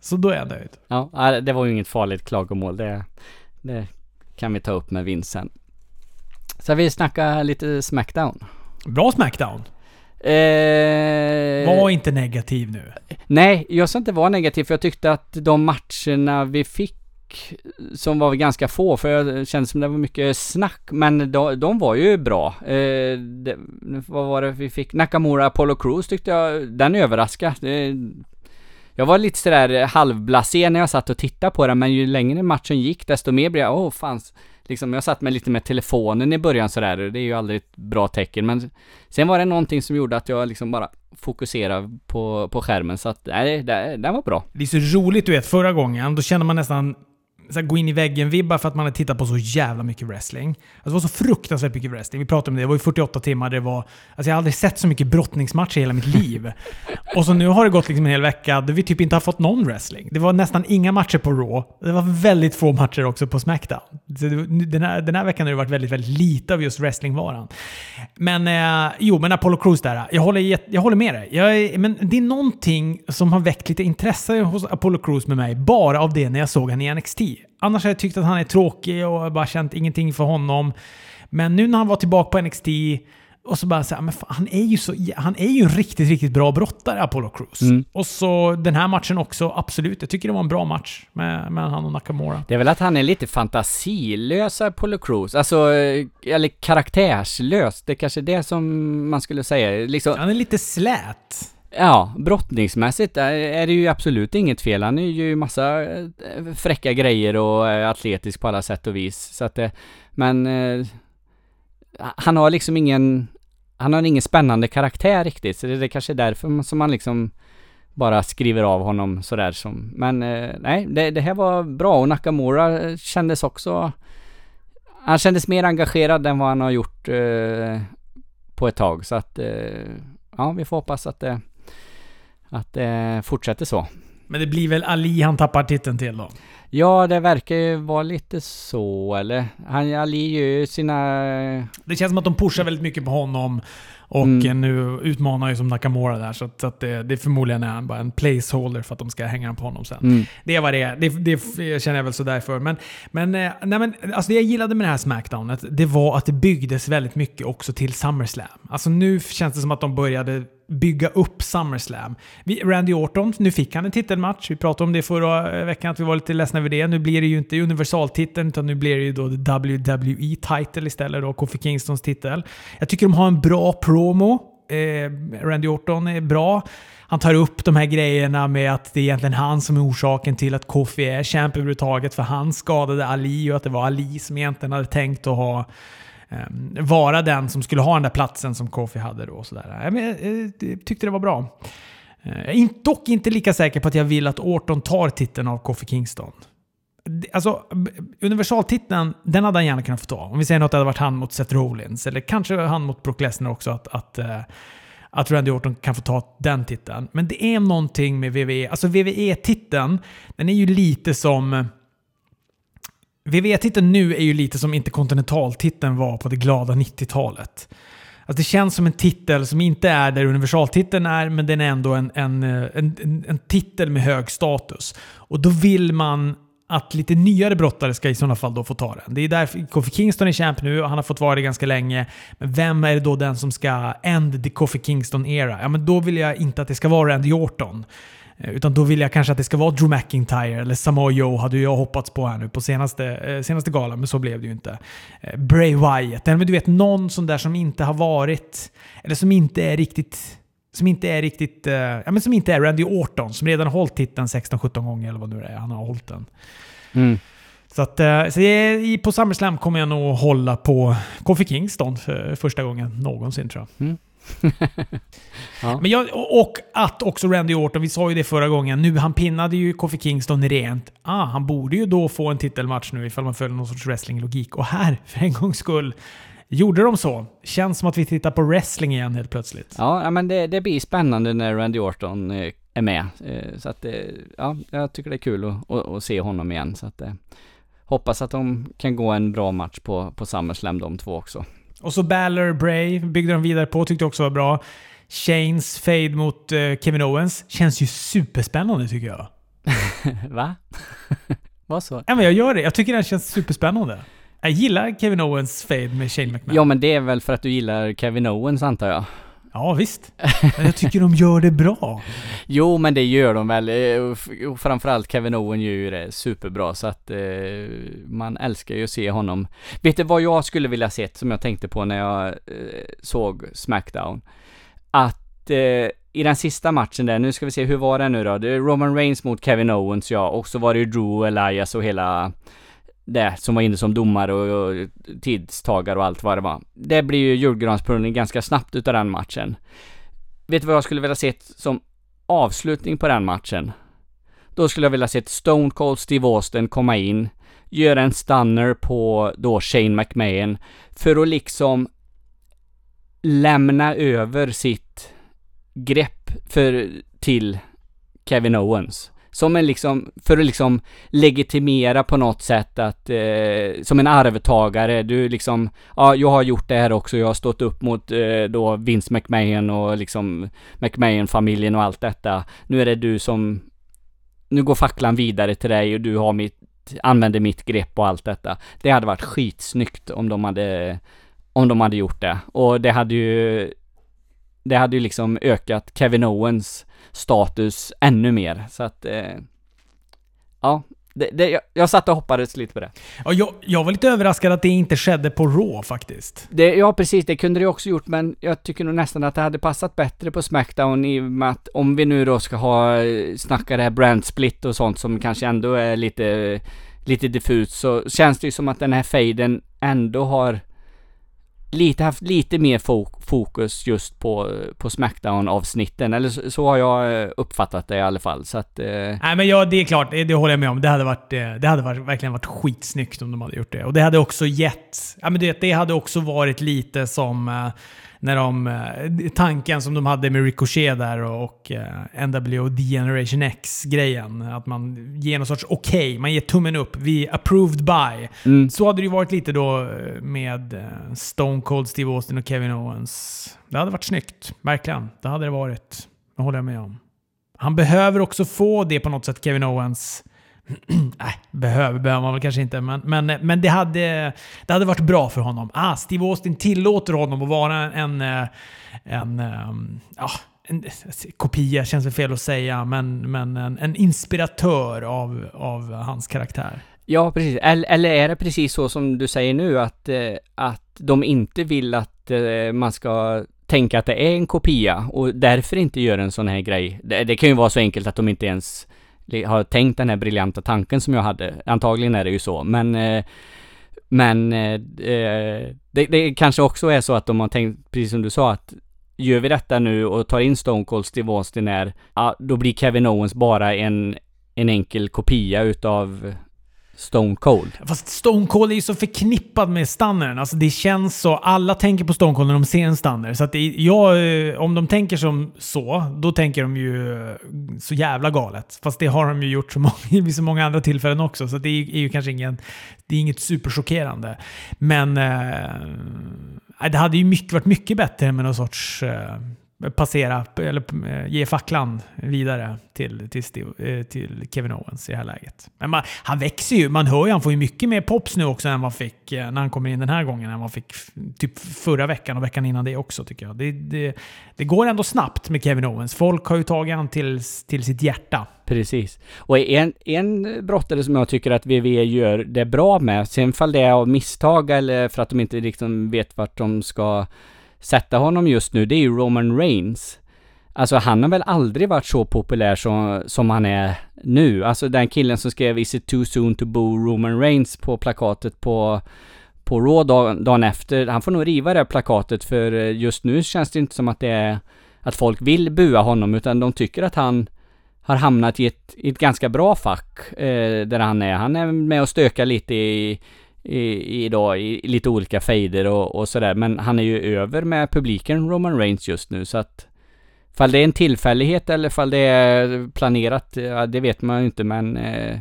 Så då är jag nöjd. Ja, det var ju inget farligt klagomål. Det, det kan vi ta upp med Vincent. Så vi snacka lite Smackdown. Bra Smackdown. Eh, Var inte negativ nu. Nej, jag ska inte vara negativ för jag tyckte att de matcherna vi fick som var ganska få, för det kändes som det var mycket snack, men de, de var ju bra. Eh, det, vad var det vi fick? Nakamura Apollo Crews tyckte jag, den överraskade. Jag var lite sådär halvblasé när jag satt och tittade på den, men ju längre matchen gick, desto mer blev jag, åh oh, fanns. Liksom, jag satt med lite med telefonen i början sådär, det är ju aldrig ett bra tecken, men sen var det någonting som gjorde att jag liksom bara fokuserade på, på skärmen, så att nej, det, den var bra. Det är så roligt, du vet, förra gången, då kände man nästan så gå in i väggen-vibbar för att man hade tittat på så jävla mycket wrestling. Alltså, det var så fruktansvärt mycket wrestling. Vi pratade om det, det var ju 48 timmar. Det var, alltså jag har aldrig sett så mycket brottningsmatcher i hela mitt liv. och så nu har det gått liksom en hel vecka där vi typ inte har fått någon wrestling. Det var nästan inga matcher på Raw. Det var väldigt få matcher också på Smackdown. Så den, här, den här veckan har det varit väldigt, väldigt lite av just wrestlingvaran. Men eh, jo, men Apollo Crews där. Jag håller, jag håller med dig. Jag, men det är någonting som har väckt lite intresse hos Apollo Crews med mig, bara av det när jag såg honom i NXT. Annars har jag tyckt att han är tråkig och bara känt ingenting för honom. Men nu när han var tillbaka på NXT och så bara säga, men fan, han är ju så, han är ju en riktigt, riktigt bra brottare, Apollo Crews. Mm. Och så den här matchen också, absolut. Jag tycker det var en bra match med, med han och Nakamura. Det är väl att han är lite fantasilös, Apollo Crews. Alltså, eh, eller karaktärslös. Det är kanske är det som man skulle säga. Liksom, Han är lite slät. Ja, brottningsmässigt är det ju absolut inget fel. Han är ju massa eh, fräcka grejer och eh, atletisk på alla sätt och vis. Så att det, men eh, han har liksom ingen, han har ingen spännande karaktär riktigt. Så det, det kanske är därför som man liksom bara skriver av honom sådär som. Men eh, nej, det, det här var bra och Nakamura kändes också, han kändes mer engagerad än vad han har gjort eh, på ett tag. Så att, eh, ja, vi får hoppas att det att det fortsätter så. Men det blir väl Ali han tappar titeln till då? Ja, det verkar ju vara lite så, eller? Han, Ali gör ju sina... Det känns som att de pushar väldigt mycket på honom. Och Mm. nu utmanar ju som Nakamura där. Så att, så att det, det förmodligen är bara en placeholder för att de ska hänga på honom sen. Mm. Det är vad det. Det, det känner jag väl sådär för. Men, men, eh, nej men alltså det jag gillade med det här Smackdownet, det var att det byggdes väldigt mycket också till SummerSlam. Alltså nu känns det som att de började bygga upp SummerSlam. Vi, Randy Orton, nu fick han en titelmatch. Vi pratade om det förra eh, veckan, att vi var lite ledsna över det. Nu blir det ju inte universaltiteln, utan nu blir det ju då WWE title istället, då Kofi Kingstons titel. Jag tycker de har en bra promo. Eh, Randy Orton är bra. Han tar upp de här grejerna med att det är egentligen han som är orsaken till att Kofi är champ överhuvudtaget, för han skadade Ali och att det var Ali som egentligen hade tänkt att ha Ehm, vara den som skulle ha den där platsen som Kofi hade då. och Sådär. Jag, men, eh, jag, tyckte det var bra. Ehm, jag är dock inte lika säker på att jag vill att Orton tar titeln av Kofi Kingston. Alltså, universaltiteln, den hade han gärna kunnat få ta. Om vi säger något, att det hade varit han mot Seth Rollins. Eller kanske han mot Brock Lesnar också. Att, att, eh, att Randy Orton kan få ta den titeln. Men det är någonting med WWE. Alltså WWE-titeln, den är ju lite som... WWE-titeln nu är ju lite som interkontinentaltiteln var på det glada 90-talet. Alltså det känns som en titel som inte är där universaltiteln är, men den är ändå en, en, en, en, en titel med hög status. Och då vill man att lite nyare brottare ska i sådana fall då få ta den. Det är därför Kofi Kingston är champ nu och han har fått vara det ganska länge. Men vem är det då den som ska end the Kofi Kingston era? Ja, men då vill jag inte att det ska vara Randy Orton. Eh, Utan då vill jag kanske att det ska vara Drew McIntyre eller Samoa Joe hade jag hoppats på här nu på senaste, eh, senaste galan, men så blev det ju inte. Eh, Bray Wyatt, eller du vet någon sån där som inte har varit, eller som inte är riktigt som inte är riktigt, ja men som inte är Randy Orton som redan har hållit titeln 16-17 gånger eller vad nu det är han har hållit den. Mm. Så, att, så på SummerSlam kommer jag nog hålla på Kofi Kingston för första gången någonsin tror jag. Ja. Men jag, och att också Randy Orton, vi sa ju det förra gången, nu han pinnade ju Kofi Kingston rent. Ah, han borde ju då få en titelmatch nu ifall man följer någon sorts wrestlinglogik. Och här, för en gångs skull, gjorde de så. Känns som att vi tittar på wrestling igen helt plötsligt. Ja, men det, det blir spännande när Randy Orton eh, är med. Eh, så att, eh, ja, jag tycker det är kul att, att, att se honom igen. Så att, hoppas att de kan gå en bra match på, på SummerSlam de två också. Och så Balor, Bray byggde de vidare på, tyckte också var bra. Shanes fade mot eh, Kevin Owens känns ju superspännande tycker jag. Va? Vad så? Ja, men jag gör det. Jag tycker den känns superspännande. Jag gillar Kevin Owens fade med Shane McMahon. Ja, men det är väl för att du gillar Kevin Owens antar jag? Ja, visst. Men jag tycker de gör det bra. Jo, men det gör de väl. Eh, och Framförallt Kevin Owen gör ju det superbra, så att eh, man älskar ju att se honom. Vet du vad jag skulle vilja sett, som jag tänkte på när jag eh, såg Smackdown? Att eh, i den sista matchen där, nu ska vi se, hur var det nu då? Det är Roman Reigns mot Kevin Owens, ja, och så var det ju Drew Elias och hela det som var inne som domare och, och tidstagare och allt vad det var. Det blir ju julgransprullning ganska snabbt utav den matchen. Vet du vad jag skulle vilja sett som avslutning på den matchen? Då skulle jag vilja sett Stone Cold Steve Austin komma in, göra en stunner på då Shane McMahon för att liksom lämna över sitt grepp för, till Kevin Owens. Som en liksom, för att liksom legitimera på något sätt att, eh, som en arvtagare, du liksom, ja, jag har gjort det här också, jag har stått upp mot eh, då Vince McMahon och liksom McMahon-familjen och allt detta. Nu är det du som, nu går facklan vidare till dig och du har mitt, använder mitt grepp och allt detta. Det hade varit skitsnyggt om de hade, om de hade gjort det. Och det hade ju, det hade ju liksom ökat Kevin Owens status ännu mer. Så att, eh, ja, det, det, jag, jag satt och hoppades lite på det. Ja, jag, jag var lite överraskad att det inte skedde på Raw faktiskt. det. Ja, precis, det kunde det också gjort, men jag tycker nog nästan att det hade passat bättre på Smackdown i och med att om vi nu då ska ha, eh, snacka det här brand split och sånt som kanske ändå är lite, lite diffust, så känns det ju som att den här faden ändå har lite, haft lite mer fokus just på, på Smackdown-avsnitten, eller så, så har jag eh, uppfattat det i alla fall, så att... Eh, Nej, men ja, det är klart. Det, det håller jag med om. Det hade, varit, eh, det hade varit, verkligen varit skitsnyggt om de hade gjort det. Och det hade också gett... Ja, men det, det hade också varit lite som eh, när de... eh, Tanken som de hade med Ricochet där och, och eh, NWO D-Generation X-grejen. Att man ger någon sorts okej, man ger tummen upp. Vi approved by. mm, Så hade det ju varit lite då eh, med Stone Cold Steve Austin och Kevin Owens. Det hade varit snyggt. Verkligen. Det hade det varit. Det håller jag med om. Han behöver också få det på något sätt, Kevin Owens. Nej, behöver behöver man väl kanske inte, men, men, men det, hade, det hade varit bra för honom. Ah, Steve Austin tillåter honom att vara en... En, eh, en, ehm, ja, en kopia känns väl fel att säga, men, men en, en inspiratör av, av hans karaktär. Ja, precis. Eller, eller är det precis så som du säger nu att, eh, att de inte vill att eh, man ska tänka att det är en kopia och därför inte gör en sån här grej. Det, det kan ju vara så enkelt att de inte ens har tänkt den här briljanta tanken som jag hade. Antagligen är det ju så, men eh, men eh, eh, det, det kanske också är så att de har tänkt, precis som du sa, att gör vi detta nu och tar in Stone Cold Steve Austin här, ja, då blir Kevin Owens bara en, en enkel kopia utav Stone Cold. Fast Stone Cold är ju så förknippad med stunnern. Alltså det känns så. Alla tänker på Stone Cold när de ser en stanner. Så att det, eh, om de tänker som så, då tänker de ju eh, så jävla galet. Fast det har de ju gjort så många, vid så många andra tillfällen också. Så det är, är ju kanske ingen, det är inget superchockerande. Men eh, det hade ju mycket, varit mycket bättre med någon sorts eh, passera, eller eh, ge facklan vidare till, till, Steve, eh, till Kevin Owens i det här läget. Men man, han växer ju. Man hör ju han får ju mycket mer pops nu också än vad han fick eh, när han kommer in den här gången. Än vad han fick typ förra veckan och veckan innan det också tycker jag. Det, det, det går ändå snabbt med Kevin Owens. Folk har ju tagit han till, till sitt hjärta. Precis. Och en, en brottare som jag tycker att WWE gör det bra med, sen fall det är av misstag eller för att de inte liksom vet vart de ska sätta honom just nu, det är ju Roman Reigns. Alltså han har väl aldrig varit så populär som, som han är nu. Alltså den killen som skrev “Is it too soon to boo Roman Reigns” på plakatet på, på Raw dagen, dagen efter. Han får nog riva det här plakatet för eh, just nu känns det inte som att det är att folk vill bua honom utan de tycker att han har hamnat i ett, i ett ganska bra fack eh, där han är. Han är med och stökar lite i, i, idag i, lite olika fejder och, och sådär. Men han är ju över med publiken Roman Reigns just nu så att Fall det är en tillfällighet eller fall det är planerat, ja, det vet man ju inte men eh,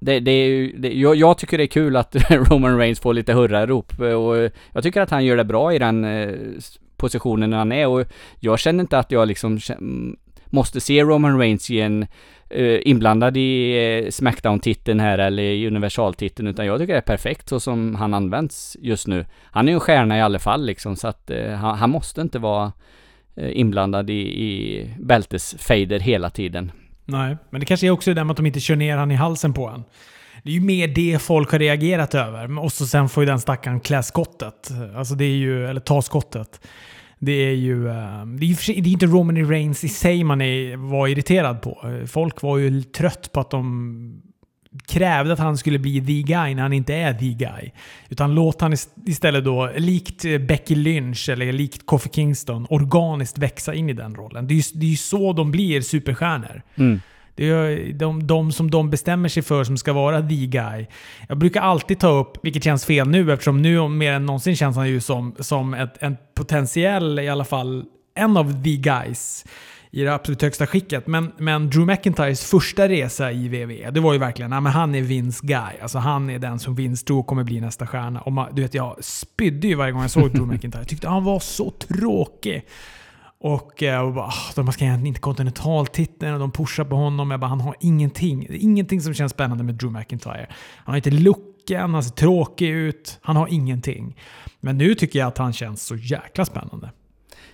det, det är ju, det, jag, jag, tycker det är kul att Roman Reigns får lite hurrarop eh, och jag tycker att han gör det bra i den eh, positionen han är och jag känner inte att jag liksom måste se Roman Reigns i en Eh, inblandad i eh, Smackdown-titeln här eller i universaltiteln utan jag tycker det är perfekt så som han används just nu. Han är ju en stjärna i alla fall liksom så att eh, han, han, måste inte vara eh, inblandad i, i bältesfejder hela tiden. Nej, men det kanske är också det där med att de inte kör ner han i halsen på en. Det är ju mer det folk har reagerat över. Och så sen får ju den stackaren klä skottet. Alltså det är ju, eller ta skottet. Det är ju... Eh, det är, det är inte Romany e. Reigns i sig man är, var irriterad på. Folk var ju trött på att de krävde att han skulle bli the guy när han inte är the guy. Utan låt han istället då, likt eh, Becky Lynch eller likt Kofi Kingston, organiskt växa in i den rollen. Det är ju, det är ju så de blir superstjärnor. Mm. Det är de, de som de bestämmer sig för som ska vara the guy. Jag brukar alltid ta upp, vilket känns fel nu eftersom nu mer än någonsin känns han ju som, som ett, en potentiell, i alla fall en av the guys i det absolut högsta skicket. Men, men Drew McIntyres första resa i WWE, det var ju verkligen, nej, men han är Vince guy. Alltså han är den som Vince tror kommer bli nästa stjärna. Och man, du vet, jag spydde ju varje gång jag såg Drew McIntyre. Jag tyckte han var så tråkig. Och, eh, och bara, ah, de ska egentligen inte kontinentaltiteln och de pushar på honom. Jag bara, han har ingenting. Det är ingenting som känns spännande med Drew McIntyre. Han har inte looken, han ser tråkig ut. Han har ingenting. Men nu tycker jag att han känns så jäkla spännande.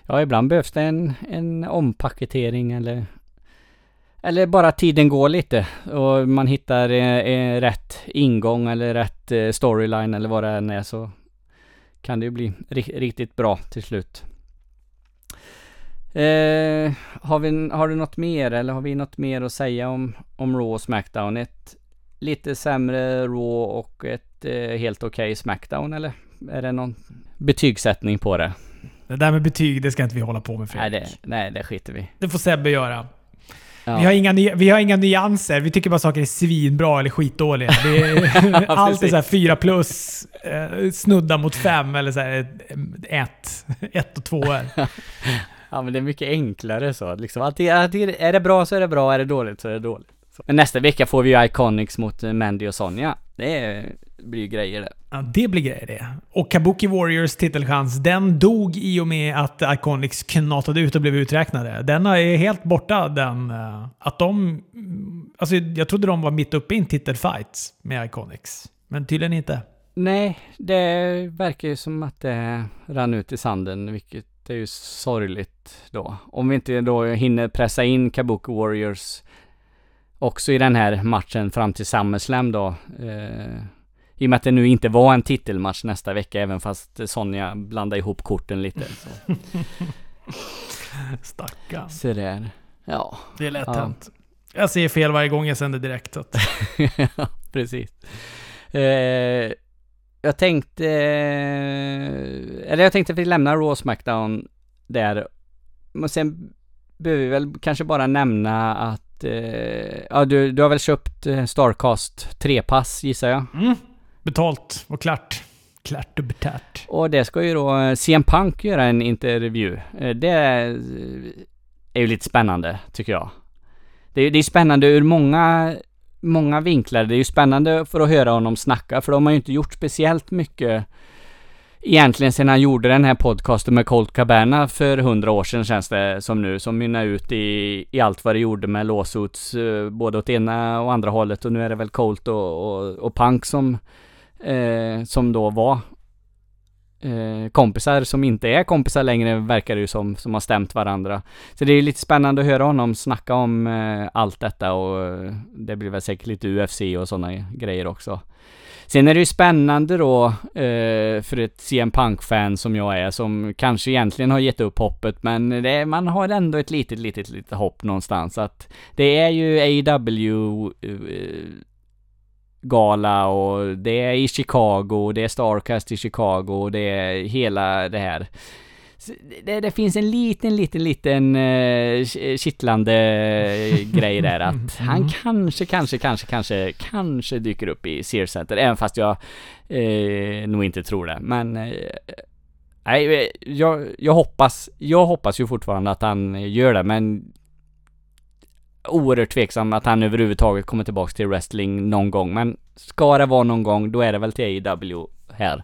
Ja, ibland behövs det en, en ompaketering eller eller bara tiden går lite och man hittar eh, eh rätt ingång eller rätt eh, storyline eller vad det än är så kan det ju bli riktigt bra till slut. Eh, har, vi, har du något mer eller har vi något mer att säga om, om Raw och Smackdown? Ett lite sämre Raw och ett eh, helt okej okay Smackdown eller? Är det någon betygssättning på det? Det där med betyg, det ska inte vi hålla på med Fredrik. Nej, det, nej, det skiter vi Det får Sebbe göra. Ja. Vi, har inga, vi har inga nyanser. Vi tycker bara saker är svinbra eller skitdåliga. Är alltid så här 4 plus, eh, snudda mot 5 eller så här 1. 1 och 2 Ja men det är mycket enklare så. Liksom, alltid, alltid, är det bra så är det bra, är det dåligt så är det dåligt. Så. Men nästa vecka får vi ju Iconics mot eh, Mandy och Sonja. Det blir ju grejer det. Ja, det blir grejer det. Och Kabuki Warriors titelchans, den dog i och med att Iconics knatade ut och blev uträknade. Den är helt borta, den. Eh, att de... Alltså, jag trodde de var mitt uppe i en titelfight med Iconics. Men tydligen inte. Nej, det verkar ju som att det rann ut i sanden, vilket det är ju sorgligt då. Om vi inte då hinner pressa in Kabuki Warriors också i den här matchen fram till SummerSlam då. Eh, I och med att det nu inte var en titelmatch nästa vecka, även fast Sonja blandade ihop korten lite. Så. Stackarn. Så där. Ja. Det är lätt ja. hänt. Jag ser fel varje gång jag sänder direkt. ja, precis. Eh, jag tänkte... Eller jag tänkte att vi lämnar Raw Smackdown där. Men sen behöver vi väl kanske bara nämna att... Eh, ja, du, du har väl köpt eh, Starcast 3-pass gissar jag? Mm. Betalt och klart. Klart och betalt. Och det ska ju då eh, CM Punk göra en intervju. Eh, det är ju lite spännande, tycker jag. Det är, det är spännande ur många många vinklar. Det är ju spännande för att höra honom snacka, för de har ju inte gjort speciellt mycket egentligen sedan han gjorde den här podcasten med Colt Cabana för hundra år sedan känns det som nu, som mynnar ut i, i allt vad det gjorde med lawsuits, eh, både åt ena och andra hållet och nu är det väl Colt och, och, och Punk som, eh, som då var eh, kompisar som inte är kompisar längre verkar det ju som, som har stämt varandra. Så det är lite spännande att höra honom snacka om eh, allt detta och eh, det blir väl säkert lite UFC och sådana grejer också. Sen är det ju spännande då eh, för ett CM Punk-fan som jag är, som kanske egentligen har gett upp hoppet, men det, man har ändå ett litet, litet, litet hopp någonstans. Att det är ju AW eh, gala och det är i Chicago, det är Starcast i Chicago, och det är hela det här. Det, det, finns en liten, liten, liten uh, kittlande grej där att han mm. kanske, kanske, kanske, kanske, kanske dyker upp i Sears Center, även fast jag uh, nog inte tror det. Men uh, nej, jag, jag hoppas, jag hoppas ju fortfarande att han gör det, men oerhört tveksam att han överhuvudtaget kommer tillbaks till wrestling någon gång. Men ska det vara någon gång, då är det väl till AEW här.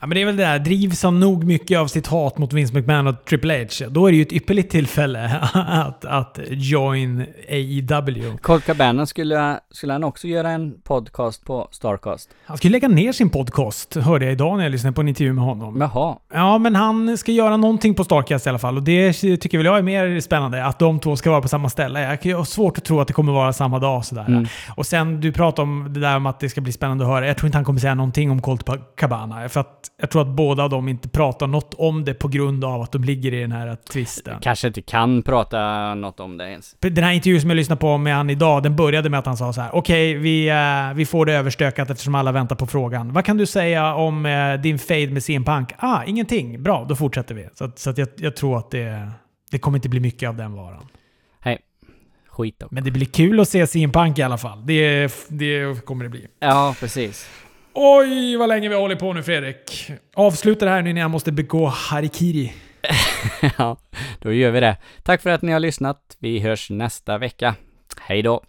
Ja, men det är väl det där. Drivs han nog mycket av sitt hat mot Vince McMahon och Triple H, då är det ju ett ypperligt tillfälle att, att join AEW. Colt Cabana, skulle, skulle han också göra en podcast på Starcast? Han skulle lägga ner sin podcast, hörde jag idag när jag lyssnade på en intervju med honom. Jaha. Ja, men han ska göra någonting på Starcast i alla fall. Och det tycker väl jag är mer spännande, att de två ska vara på samma ställe. Jag har svårt att tro att det kommer vara samma dag sådär. Mm. Och sen, du pratade om det där om att det ska bli spännande att höra. Jag tror inte han kommer säga någonting om Colt Cabana. För att jag tror att båda de inte pratar något om det på grund av att de ligger i den här tvisten. Kanske inte kan prata något om det ens. Den här intervjun som jag lyssnade på med han idag, den började med att han sa så här: Okej, okay, vi, uh, vi får det överstökat eftersom alla väntar på frågan. Vad kan du säga om uh, din fade med CM Punk? Ah, ingenting. Bra, då fortsätter vi. Så, så att jag, jag, tror att det, det kommer inte bli mycket av den varan. Hej. Skit dock. Men det blir kul att se CM Punk i alla fall. Det, det kommer det bli. Ja, precis. Oj, vad länge vi har hållit på nu Fredrik. Avsluta det här nu när jag måste begå harikiri. ja, då gör vi det. Tack för att ni har lyssnat. Vi hörs nästa vecka. Hej då!